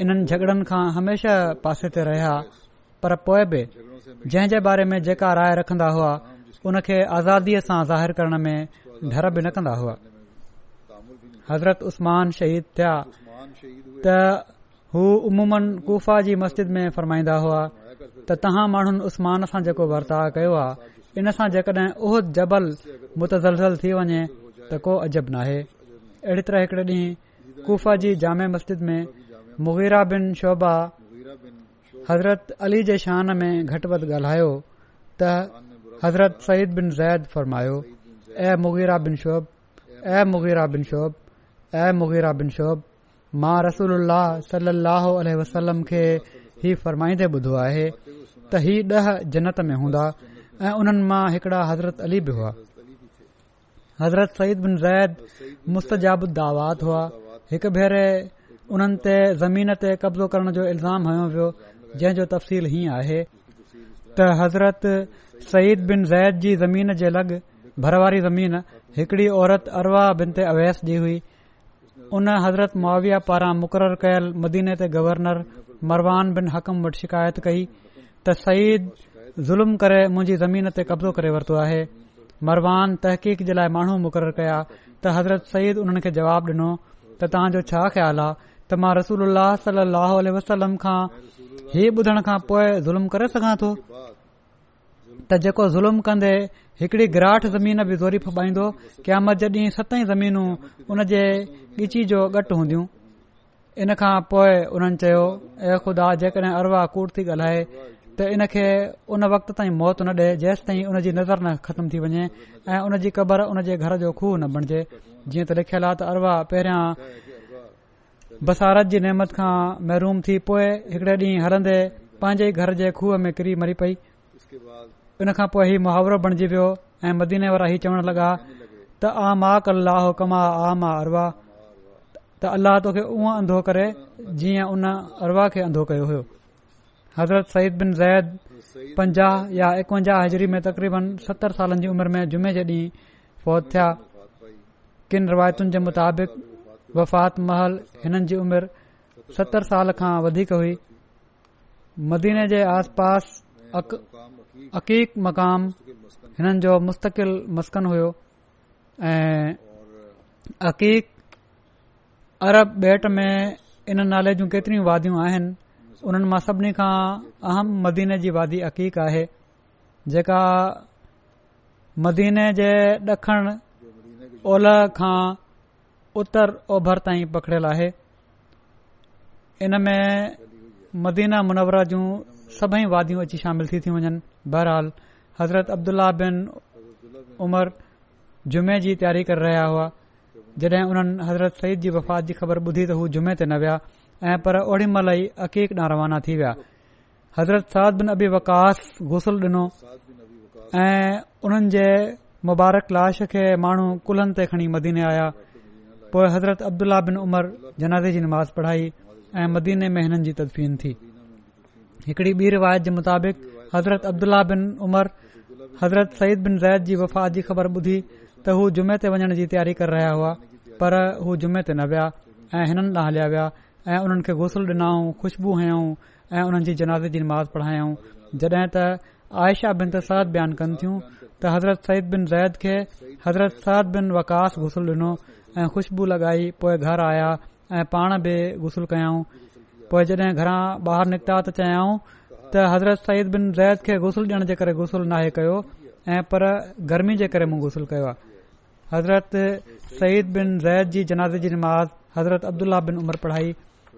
इन्हनि झगड़नि खां हमेशा पासे ते रहिया पर पोइ बि जंहिं जे बारे में जेका राय रखंदा हुआ उन खे आज़ादीअ सां ज़ाहिर करण में डर बि न कंदा हुआ हज़रत उस्मान शहीद थिया त हू उमूमन गुफ़ा जी मस्जिद में फरमाईंदा हुआ त तव्हां माण्हुनि उस्मान सां जेको वर्ताव कयो आहे इन सां जेकॾहिं उहो जबल मुतज़लज़ल थी वञे त को अजब न आहे अहिड़ी तरह हिकड़े ॾींहुं गुफ़ा जी जामे मस्जिद में मुगीरा बिन शोभा हज़रत अली जे शान में घटि वधि ॻाल्हायो त हज़रत सईद बिन ज़ैद फ़रमायो اے मुगीरा बिन شعب اے मुगीरा बिन شعب اے मुगीरा बिन شعب मां रसूल اللہ वसलम اللہ ही وسلم کے ہی त ही ॾह जनत में میں ऐ हुननि मां हिकड़ा हज़रत अली بھی हुआ हज़रत सईद बिन जैद मुस्तु दावात हुआ हिकु भेरे हुननि ज़मीन ते कब्ज़ो करण जो इल्ज़ाम हयो पियो جو तफ़सील ہی आहे त हज़रत सईद बिन ज़ैद जी ज़मीन जे लॻ भरवारी ज़मीन हिकड़ी औरत अरवा बिन ते अवैस डी हुई उन हज़रत मुआविया पारां मुक़रर कयलु मदीने ते गवर्नर मरवान बिन हकम वटि शिकायत कई त सईद ज़ुल्म करे मुंहिंजी ज़मीन ते कब्ज़ो करे वरितो आहे मरवान तहक़ीक़ जे लाइ माण्हू मुक़रर कया त हज़रत सईद हुननि खे जवाब डि॒नो त तव्हांजो छा ख़्यालु आहे त मां रसूल सलाह वसलम खां ही بدھن खां पोइ ज़ुल्म کر सघां थो त ظلم ज़ुल्म कन्दे हिकड़ी गिराहट ज़मीन बि ज़ोरी फपाईंदो की मर्झ ॾींहुं ان ज़मीनूं हुन جو ॻिची जो घटि हूंदियूं इन खां पोए اے خدا अखुदा अरवा कूट थी ॻाल्हाए त इन खे उन वक़्त ताईं मौत न ॾे जेसि ताईं हुनजी नज़र न ख़तम थी वञे उन क़बर उन घर जो खूह न बणिजे जीअं त लिखियलु अरवा बसारत जी नेमत खां महरूम थी पोए हिकड़े ॾींहुं हरंदे पंहिंजे ई घर जे खूह में किरी मरी पई इन खां पोइ हीउ मुहावरो बणजी वियो ऐं मदीने वारा ही चवण लॻा त आमा कला हो कमा आ मा अरवा त अल्लाह तोखे उहो अंधो करे जीअं उन अरवा खे अंधो कयो हो हज़रत सईद बिन ज़ैद पंजाह या एकवंजाह हज़री में तक़रीबन सतरि सालनि जी उमर में जुमे जे ॾींहुं फौत थिया किन रिवायतुनि जे मुताबिक़ वफ़ात महल हिननि जी उमिरि सतरि साल खां वधीक हुई मदीने जे आस पास अक़ीक़ मक़ाम हिननि जो मुस्तक़िल मस्कन हुयो ऐं अक़ीक़ अरब बेट में इन नाले जूं केतिरियूं वादियूं आहिनि उन्हनि मां सभिनी खां अहम मदीने जी वादी अक़ीक़ आहे जेका मदीने जे ॾखणु ओलह खां उत्तर ओभर ताईं पकड़ियल आहे इन में मदीना मुनवरा जूं सभई वादियूं अची शामिल थी थी वञनि बहरहाल हज़रत अब्दुल्ला बिन उमर जुमे जी तयारी करे रहिया हुआ जड॒हिं हुननि हज़रत सईद जी वफ़ात जी ख़बर ॿुधी त हू जुमे ते न विया ऐं पर ओड़ी महिल ई अक़ीक़ न रवाना थी विया हज़रत साद बिन अबी वकास गुसल डि॒नो ऐं उन्हनि जे मुबारक लाश खे माण्हू कुल्हनि ते खणी मदीने आया पोइ हज़रत عبداللہ बिन उमर जनाज़े जी नमाज़ पढ़ाई ऐं मदीने में हिननि जी तदफीन थी हिकड़ी ॿी रिवायत जे मुताबिक़ हज़रत عبداللہ बिन उमर हज़रत सईद बिन ज़ैद जी वफ़ा अॼु जी ख़बर ॿुधी त हू जुमे ते वञण जी तयारी ہوا रहिया हुआ पर हू जुमे ते न विया ऐं हिननि लाइ हलिया विया ऐं हुननि खे गुसल डि॒नाऊं ख़ुशबू हयऊं ऐं हुननि जी जनाज़े जी नमाज़ पढ़ायाऊं जॾहिं त आयशा बिनताद बयानु कन थियूं त हज़रत सईद बिन ज़ैद खे हज़रत साद बिन वकास गुसल ॾिनो ऐं ख़ुश्बू लॻाई पोइ घर आया ऐं पाण बि गुसुल कयाऊं पोएं जॾहिं घरां ॿाहिरि निकिता त चयाऊं त हज़रत सईद बिन ज़ैद खे गुसल ॾियण जे करे गुसुल नाहे कयो ऐं पर गर्मी जे करे मूं गुसुल कयो आ हज़रत सईद बिन ज़ैद जी जनाज़े जी नमाज़ हज़रत अब्दुल्ला बिन उमर पढ़ाई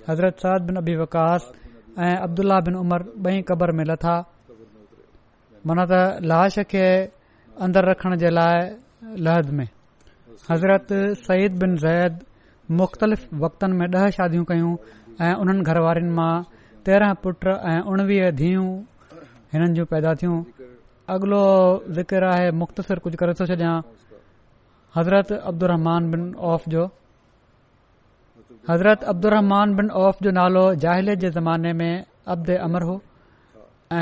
हज़रत सद बिन अबी वकास ऐं अब्दुल्ला बिन उमर ॿई क़बर में लथा माना त लाश खे अंदरि रखण जे लाइ लहद में हज़रत सईद बिन ज़ैद मुख़्तलिफ़ वक़्तनि में ॾह शादियूं कयूं ऐं उन्हनि घरवारनि मां तेरहं पुट ऐं उणवीह धीअ हिननि जूं पैदा थियूं अॻिलो आहे मुख़्तसिर कुझु करे थो छॾियां हज़रत अब्दु बिन औफ़ जो हज़रत अब्दुर बिन औफ़ जो नालो जाहिलत जे ज़माने में अब्द अमर हो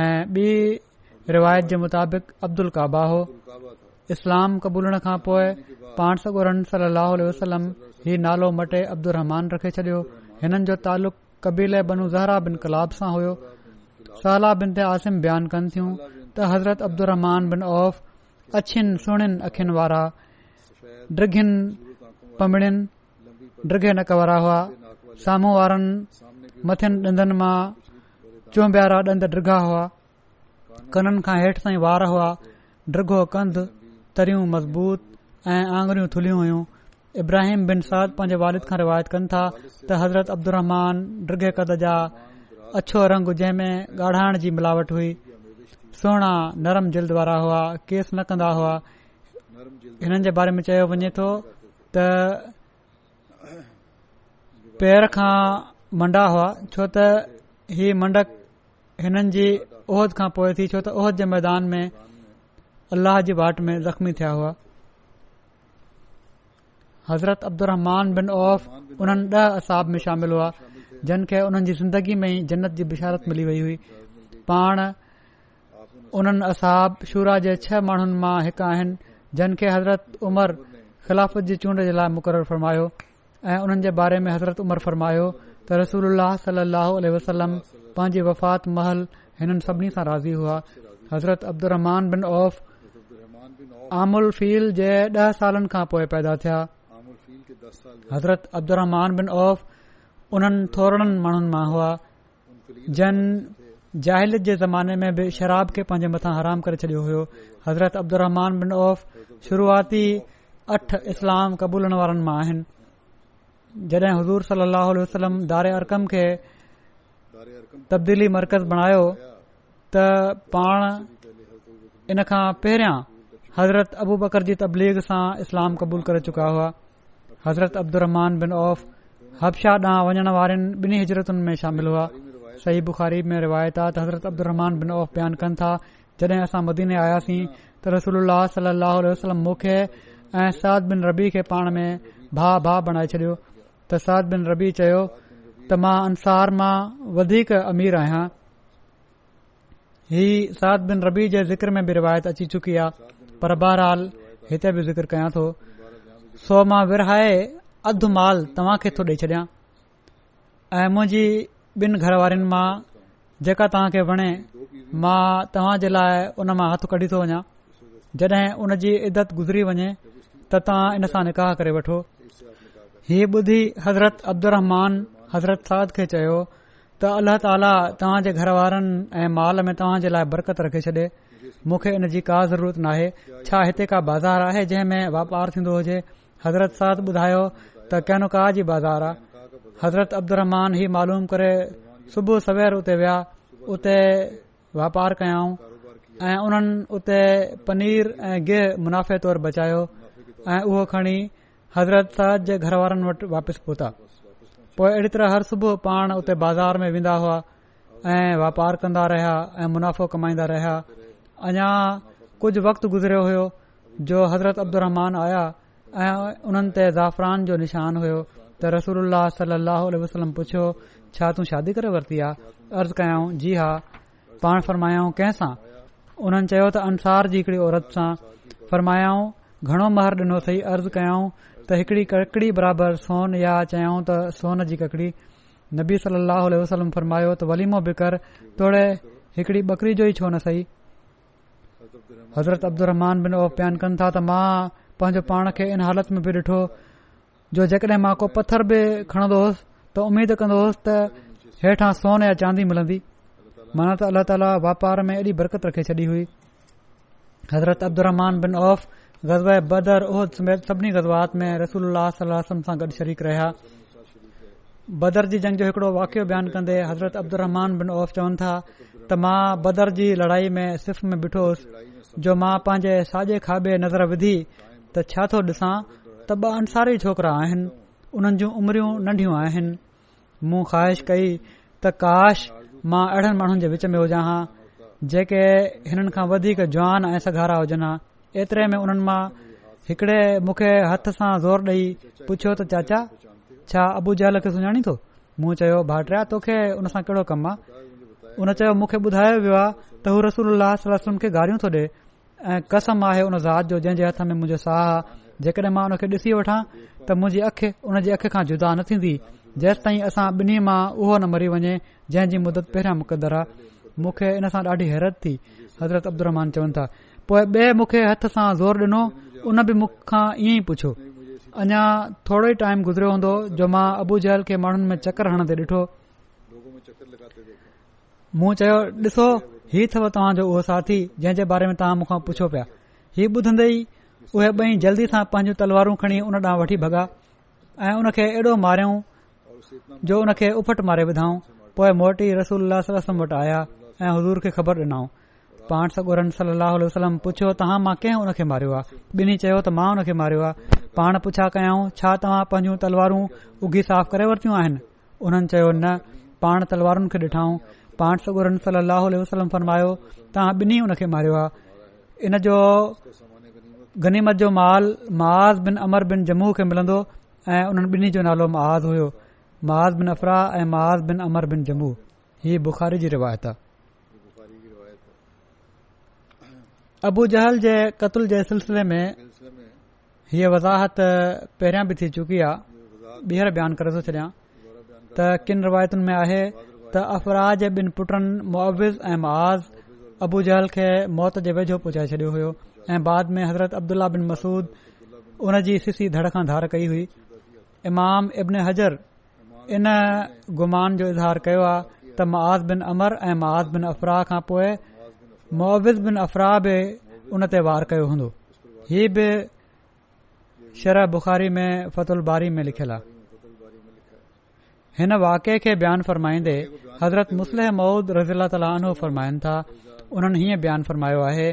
ऐं बी रिवायत जे मुताबिक़ अब्दुल काबा हो इस्लाम कबूलण खां पोइ पाण सगुर वसलम ही नालो मटे अब्दुहमान रखे छडि॒यो हिननि जो आसिम बयानु कन थियूं त हज़रत औफ ओफ़ अछीनि अखियुनि वाराड़िन डे नक वारा हुआ साम्हूं वारनि मथियुनि हुआ कननि खां हेठि ताईं वार हुआ डिघो कंध तरियूं मज़बूत ऐं आंगुरियूं थुलियूं हुयूं इब्राहिम बिन साद पंहिंजे वालिद खां रिवायत कनि था त हज़रत अब्दुल रहमान कद जा अछो रंग जंहिं में ॻाढ़ाइण जी मिलावट हुई सुहिणा नरम जिल्द वारा हुआ केस न कंदा हुआ हिननि जे बारे में चयो वञे थो त पैर खां मंडा हुआ छो त ही मंडक हिननि जी ओहद खां पोइ थी छो त उहिद जे मैदान में अल जी वाट में ज़ख़्मी थिया हुआ हज़रत अब्दुर बिन औफ़ उन्हनि ॾह असाब में शामिल हुआ जिन खे उन्हनि जी ज़िंदगी में जन्नत जी बसारत मिली वई हुई पाण उन्हनि असहााब शुर जे छह माण्हुनि मां हिकु आहिनि जिन खे हज़रत उमर ख़िलाफ़त जी चूंड जे लाइ मुक़ररु फरमायो ऐं उन्हनि जे बारे में हज़रत उमर फ़रमायो त रसूल सल वसलम पंहिंजी वफ़ात महल हिननि सभिनी सां राज़ी हुआ हज़रत अब्दुरमान बिन औफ़ आमलफील जे ॾह सालनि खां पोइ पैदा थिया हज़रत अब्दुर बिन औफ़ उन्हनि थोरनि माण्हुनि मां हुआ जन जाहिलत जे ज़माने में बि शराब खे पंहिंजे मथां हराम करे छडि॒यो हज़रत अब्दुमान बिन औफ शुरूआती अठ इस्लाम क़बूलनि वारनि मां आहिनि जडे हज़ूर सल वसलम दारे अरकम खे तब्दीली मरकज़ बणायो त पाण इन खां पहिरियां हज़रत अबू बकर जी तबलीग सां इस्लाम क़बूल करे चुका हुआ हज़रत अब्दुमान बिनौफ़ हबशाह ॾांहुं वञण वारनि ॿिन्ही हिजरतुनि में शामिल हुआ सही बुखारीफ़ में بن आ त हज़रत अब्दुमान ओफ़ बयानु कनि था जड॒ असां رسول आयासीं त रसल अल وسلم साद बिन بن खे पाण में भा भा बणाए छडि॒यो त साद बिन بن चयो त मां अंसार मां वधीक अमीर आहियां ही साद بن रबी जे ज़िक्र में बि रिवायत अची चुकी आहे पर बहरहाल हिते बि ज़िक्र कयां थो सो मां विरहाए अधु माल तव्हां खे थो ॾेई छॾियां ऐं मुंहिंजी ॿिन घर वारनि मां जेका तव्हां खे वणे मां तव्हां जे लाइ उन मां हथ कढी थो वञा जड॒हिं उन जी इदत गुज़री वञे त तव्हां इन सां निकाह करे वठो हीअ ॿुधी हज़रत अब्दुर हज़रत साद खे चयो त अलाह ताला तव्हां जे घर वारनि ऐं माल में तव्हां जे बरकत रखे छॾे मूंखे इनजी का ज़रूरत नाहे छा हिते का बाज़ार आहे जंहिं में वापारु थींदो हुजे हज़रत सरद ॿुधायो त कैनोका जी बाज़ार आहे हज़रत अब्दुमान ही मालूम करे सुबुह सवेर उते विया उते वापार कयाऊं ऐं उन्हनि उते पनीर ऐं गिहु मुनाफ़े तौर बचायो ऐं उहो खणी हज़रत सालद जे घर वारनि वटि वापिसि पहुता पो अहिड़ी तरह हर सुबुह पाण उते बाज़ार में वेंदा हुआ ऐं वापार कंदा रहिया ऐं मुनाफ़ो कमाईंदा रहिया अञा कुझु वक़्तु गुज़रियो हुयो जो हज़रत अब्दुहमान आया ऐं उन्हनि ते ज़ाफ़रान जो निशान हुयो त रसूल सलाहु उल वसलम पुछियो छा तूं शादी करे वरिती आहे अर्ज़ु कयाऊं जी हा पाण फ़रमायाऊं कंहिंसां उन्हनि चयो त अंसार जी हिकड़ी औरत सां फ़र्मायाऊं घणो महर ॾिनो सही अर्ज़ु कयाऊं त हिकड़ी ककड़ी बराबरि सोन या चयाऊं त सोन जी ककड़ी नबी सलाहु उल वसलम फरमायो त वलीमो बिकर तोड़े हिकिड़ी बकरी जो ई छो न सही हज़रत अब्दुर रहमान बिन ऑफ़ बयानु कन था त मां पंहिंजो पाण खे इन हालत में बि डि॒ठो जो जेकॾहिं मां को पथर बि खणंदो होसि त उमीद कंदो होसि त हेठां सोन या चांदी मिलन्दी माना त अल्ला ताली व्यापार में एॾी बरकत रख छॾी हुई हज़रत अब्दुरमान बिन ऑफ़ गज़बर औह समेत सभिनी गज़वात में रसूल सां गॾु शरीक रहिया बदर जी जंग जो हिकड़ो वाकियो बयानु कन्दे हज़रत अब्दुमान बिन ऑफ़ चवनि था त मां बदर जी लड़ाई में सिर्फ़ में ॿिठो जो मां पंहिंजे साॼे खाॿे नज़र विधी त छा थो ॾिसां त ॿ अंसारी छोकिरा आहिनि उन्हनि जूं उमिरियूं नंढियूं आहिनि मूं ख़्वाहिश कई त काश मां अहिड़नि माण्हुनि जे विच में हुजा हां जेके हिननि खां वधीक जवान ऐं सघारा हुजनि हा एतिरे में उन्हनि मां हिकड़े मूंखे हथ सां ज़ोर ॾेई पुछियो त चाचा छा अबू जहल खे सुञाणी थो मूं चयो भाटिया तोखे उन सां कहिड़ो कमु आहे उन चयो मूंखे ॿुधायो वियो आहे त हू रसूल सलम खे गारियूं थो कसम आहे उन ज़ात जो जंहिं जे हथ में मुंहिंजो साह आहे जेकॾहिं मां हुन खे ॾिसी वठां त मुंहिंजी अखि हुन जी अखि खां जुदा न थींदी जेसि ताईं असां ॿिन्ही मां उहो न मरी वञे जंहिं जी मुदत पहिरियां मुक़दर आहे मूंखे इन सां ॾाढी हैरत थी हज़रत अब्दु रहमान चवनि था पोएं ॿिए मूंखे हथ सां ज़ोर डिनो उन बि मूंखां ई पुछो अञा थोरो ई टाइम गुज़रियो हूंदो जो मां अबू जहल खे माण्हुनि में चकर हणंदे मूं चयो हीउ अथव तव्हांजो उहो साथी जंहिं जे बारे में तव्हां मूंखां पुछो पिया हीउ ॿुधंदे ई उहे ॿई जल्दी सां पंहिंजूं तलवारूं खणी उन ॾांहुं वठी भॻा ऐं उन खे एॾो मारियऊं जो उन खे उफट मारे ॿुधाऊं पोएं मोटी रसूल वटि आया ऐं हज़ूर खे ख़बर ॾिनऊं पाण सगोरन सलाह वसलम पुछियो तव्हां मां कंहिं उन खे मारियो आहे ॿिन्ही चयो त मां उन खे मारियो आहे पाण पुछा कयां छा तव्हां पंहिंजूं तलवारूं उघी साफ़ करे वरितियूं आहिनि उन्हनि चयो न पाण तलवारुनि खे ॾिठऊं पाण सोगो सली फरमायो त ॿिन्ही हुन खे मारियो आहे इन जो गनीमत जो माल مال बिन अमर बिन जम्मू खे मिलंदो ऐं हुननि बिन्ही जो नालो महाज़ हुयो महाज़न अफरा ऐं महाज़ बिन अमर बिन जम्मू ही बुखारी जी रिवायत आहे अबूजहल जे कतल जे सिलसिले में हीअ वज़ाहत पहिरियां बि थी चुकी आहे ॿीहर बयान करे थो छॾियां त किन रिवायतुनि में आहे त अफ़राह जे ॿिन पुटनि मुआविज़ ऐं मआज़ अबूजहल खे मौत जे वेझो पहुचाए छॾियो हो ऐं बाद में हज़रत अब्दुल्ला बिन मसूद हुन जी सिसी धड़ खां धार कई हुई इमाम इब्न हज़र इन गुमान जो इज़हार कयो आहे त मआआ बिन अमर ऐं मआज़ बिन अफ़राह खां पोइ मुआविज़ बिन अफ़राह बि उन ते वार कयो हूंदो हीअ बि शरह बुख़ारी में फ़तुल बारी में लिखियलु आहे हिन वाके खे बयानु फरमाईंदे हज़रत मुस्लिह महूद रज़ीला ताला अनू फरमाइन था उन्हनि हीअं बयानु फरमायो आहे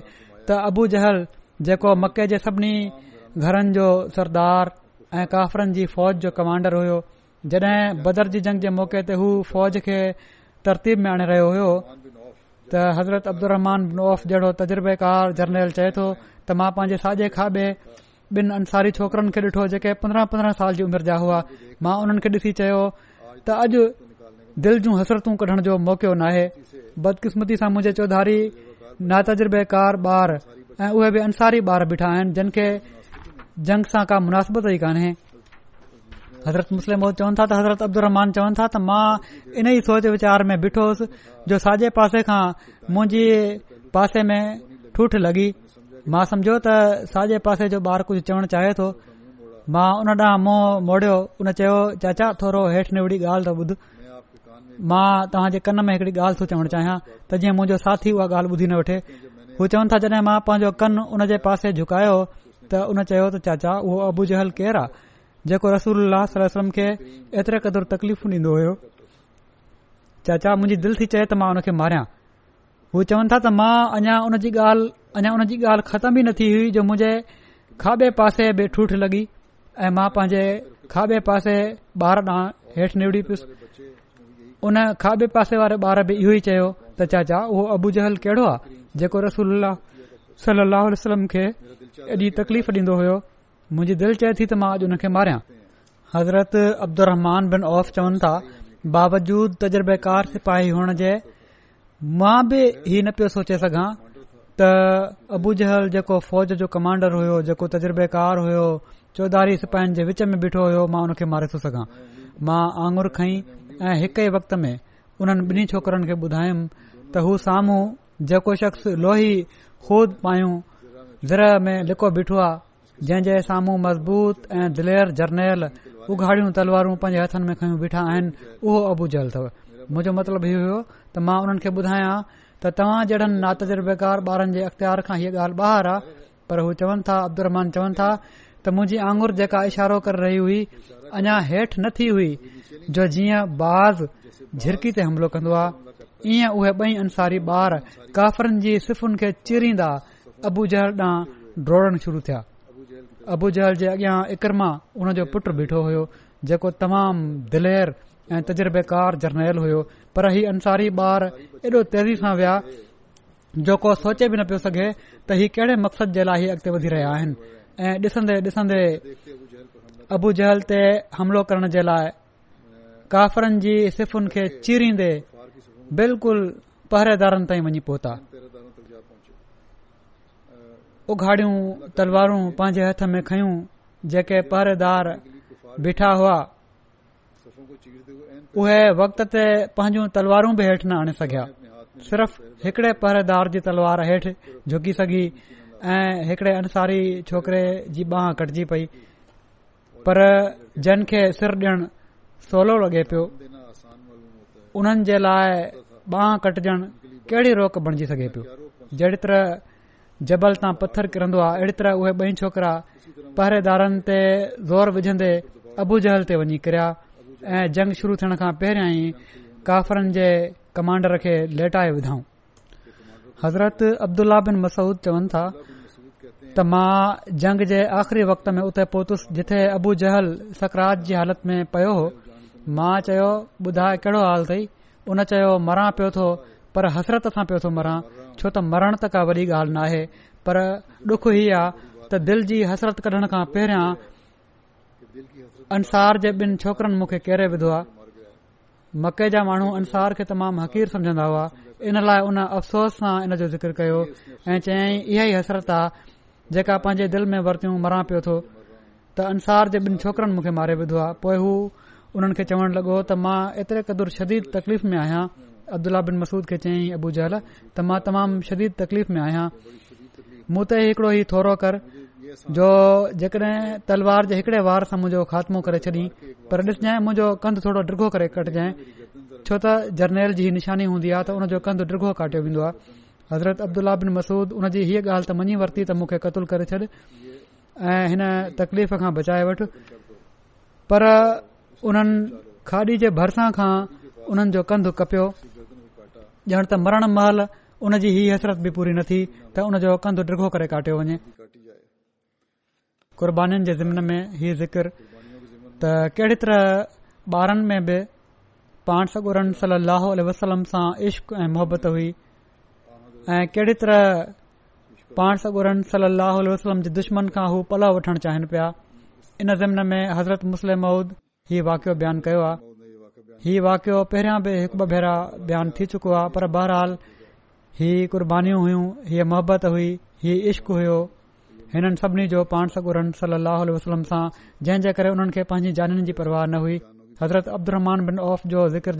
त अबूजहल जेको मके जे सभिनी घरनि जो सरदार ऐं काफ़रन जी फौज जो कमांडर हुयो जॾहिं बदर जी जंग जे मौक़े ते हू फ़ौज खे तरतीब में आणे रहियो हो त हज़रत अब्दुमान औफ़ जहिड़ो तजुर्बेकार जनरल चए थो त मां पंहिंजे साॼे खाॿे ॿिन अंसारी छोकरनि खे ॾिठो जेके पंद्रहं पंद्रहं साल जी उमिरि जा हुआ मां उन्हनि खे ॾिसी चयो त अॼु दिल जूं हसरतूं कढण जो मौको न आहे बदकिस्मती सां मुंहिंजे चौधारी नातजुर्बेकार ॿार ऐं उहे बि अंसारी ॿार बीठा आहिनि जिन खे जंग सां का मुनासिबत ई कान्हे हज़रत मुस्लिम चवनि था त हज़रत अब्दुर चवनि था त मां इन ई सोच विचार में बीठोसि जो साॼे पासे खां मुंहिंजी पासे में ठूठ लॻी मां समझो त साॼे पासे जो ॿार कुझु चवणु चाहे थो मां उन ॾांहुं मोह मोड़ियो उन चयो चाचा थोरो हेठि न वेड़ी ॻाल्हि तो ॿुध मां तव्हां जे कन में हिकड़ी ॻाल्हि थो चवणु चाहियां त जीअं मुंहिंजो साथी उहा ॻाल्हि ॿुधी न वठे हू चवनि था जॾहिं मां पंहिंजो कन उन जे पासे झुकायो त हुन चयो त चाचा उहो अबु जहल केरु आहे जेको रसूल अलसलम खे एतिरे क़दुरु तकलीफ़ ॾींदो हो चाचा मुंहिंजी दिलि थी चए त मां उन खे मारिया उहे चवनि था त मां अञा उनजी ॻाल्हि अञा उनजी ॻाल्हि ख़तम ई न थी हुई जो मुंहिंजे खाॿे पासे बि ठूठ लॻी ऐ मां पंहिंजे खाॿे पासे ॿार ॾांहुं हेठि निवड़ी पयुसि उन खाॿे पासे वारे ॿार बि इहो ई चयो त चाचा उहो अबू जहल कहिड़ो आहे जेको रसोल वसलम खे एॾी तकलीफ़ ॾींदो हो मुंहिंजी दिलि चए थी त मां अॼु हुन मारियां हज़रत अब्दुमान बिन औफ़ चवनि था बावजूद तजुर्बेकार सिपाही हुअण जे मां बि इहो न पियो सोचे सघां त अबू जहल जेको फौज जो कमांडर हुयो जेको तजुर्बेकार हुयो चौधारी सिपाहिनि जे विच में बीठो हो मां उन खे मारे थो सघां मां आंगुर खईं ऐं हिकु ई वक़्त में हुननि ॿिन्ही छोकरनि खे ॿुधायुमि त हू साम्हूं जेको शख्स लोही खुद पायूं ज़र में लिको बीठो आहे जंहिंजे साम्हूं मज़बूत ऐं दिलेर जरनैल उघाड़ियूं तलवारूं पंहिंजे हथनि में खयूं बीठा आहिनि उहो अबूजल अथव मुंजो मतिलब इहो हो त मां उन्हनि खे ॿुधायां त तव्हां जडन नातजुर््ेकार ॿारनि जे अख़्तियार खां हीअ ॻाल्हि ॿाहिर आ पर हू चवनि था अब्दुहमान चवनि था मुंजी आंगुर जेका इशारो कर रही हुई अञा हेठि न थी हुई जो जीअं बाज़ झिरकी ते हमिलो कंदो आ इएं बई अंसारी ॿार काफ़रनि जी चीरींदा अबू जहल ॾांहुं डोड़न शुरू थिया अबू जहल जे अॻियां इकरमा मां हुन जो पुटु बीठो हो जेको तमाम दिलेर ऐं तजुर्बेकार जरनल हुयो पर ही अंसारी ॿार एॾो तेज़ी सां विया को सोचे बि न पियो सघे त ही कहिड़े मक़सद जे लाइ अॻिते वधी रहिया आहिनि ऐं ॾिसंदे ॾिसंदे अबू जहल ते हमिलो करण जे लाइ काफरनि जी सिफ़ुनि खे चीरींदे बिल्कुलु पहिरेदारनि ताईं वञी पहुता उघाड़ियूं तलवारूं पंहिंजे हथ में खयूं जेके पहरेदार बीठा हुआ उहे वक़्त ते पंहिंजूं तलवारूं बि हेठि न आणे सघिया सिर्फ़ हिकड़े पहरेदार जी तलवार हेठि झुकी सघी ऐं हिकड़े अंसारी छोकरे जी बांह कटिजी पई पर जंहिंखे सिर ॾिण सहुलो लॻे पियो उन्हनि जे लाइ बांह कटजण कहिड़ी रोक बणिजी सघे पियो जेड़ी तरह जबल तां पत्थर किरंदो आहे एड़ी तरह उहे बई छोकरा पहरेदारनि ते ज़ोर विझंदे अबूजहल ते वञी किरिया ऐं जंग शुरू थियण खां पहिरियां ई काफरन जे कमांडर खे लेटाए विधऊं हज़रत अब्दुल्ला बिन मसूद चवनि था त मां जंग जे आख़िरी वक़्त में उते पहुतुसि जिथे अबू जहल सकरात जी हालत में पयो हो मां चयो ॿुधाए कहिड़ो हाल अथई उन चयो मरा पियो थो पर हसरत सां पियो थो मरां छो त मरण त का वॾी ॻाल्हि नाहे पर डुख हीअ आहे त दिल जी हसरत कढण खां पहरियां अंसार जे ॿिन छोकरनि मूंखे केरे विधो आहे मके जा माण्हू अंसार खे तमामु हक़ीर सम्झंदा हुआ इन लाइ उन अफ़सोस सां इन जो ज़िक्र कयो ऐं चयाईं इहा ई हसरत आहे जेका पंहिंजे दिल में वरतियूं मरा पियो थो त अंसार जे ॿिन छोकरनि मुखे मारे विधो आहे पोएं उन्हनि खे चवण लॻो त मां एतिरे क़दुरु शदीद तकलीफ़ में आहां अब्दुला बिन मसूद खे चयईं अबू जहल त मां तमामु शदीद तकलीफ़ में आहियां मूं त ही हिकड़ो ही थोड़ो कर जो जेकड तलवार जे हिकड़े वार सां मुंजो ख़ात्मो करे छॾी पर ॾिसजांइ मुंजो कंद थोड़ो डिगो करे कटजाइ छो त जरनेल जी निशानी हूंदी आहे त हुन जो कंध डिगो काटियो वेंदो आहे हज़रत अब्दुलाह बिन मसूद हुनजी हीअ ॻाल्हि त मञी वरती त मूंखे क़तूल करे छॾ ऐं हिन तकलीफ़ खां बचाए वठ पर उन्हनि खाॾी जे भरिसां खां उन्हनि जो कंध कपियो ॼण त मरण महल उन जी हीअ हैसरत बि पूरी न थी त हुन जो कंधु डिगो करे काटियो वञे क़ुरबानीुनि जे ज़िकिर त कहिड़ी तरह ॿारनि में बि पाण सगुरन सली वसलम सां इश्क ऐं मोहबत हुई कहिड़ी तरह पाण सलाह दुश्मन खां हू पलाउ वठण चाहिनि पिया इन में हज़रत मु वाक़ियो बयान कयो आहे हीउ वाक़ियो पहिरियां बि हिकु ॿ भेरा बयानु थी चुको आहे पर बहरहाल ही क़ुर्बानीबानियूं हुयूं हीअ मोहबत हुई हीउ इश्क हुयो हिननि सभिनी जो पाण सगुरन सलाह वसलम सां जंहिं जे करे हुननि खे पंहिंजी जी परवाह न हुई हज़रत अब्दुमान बिन औफ़ जो ज़िक्र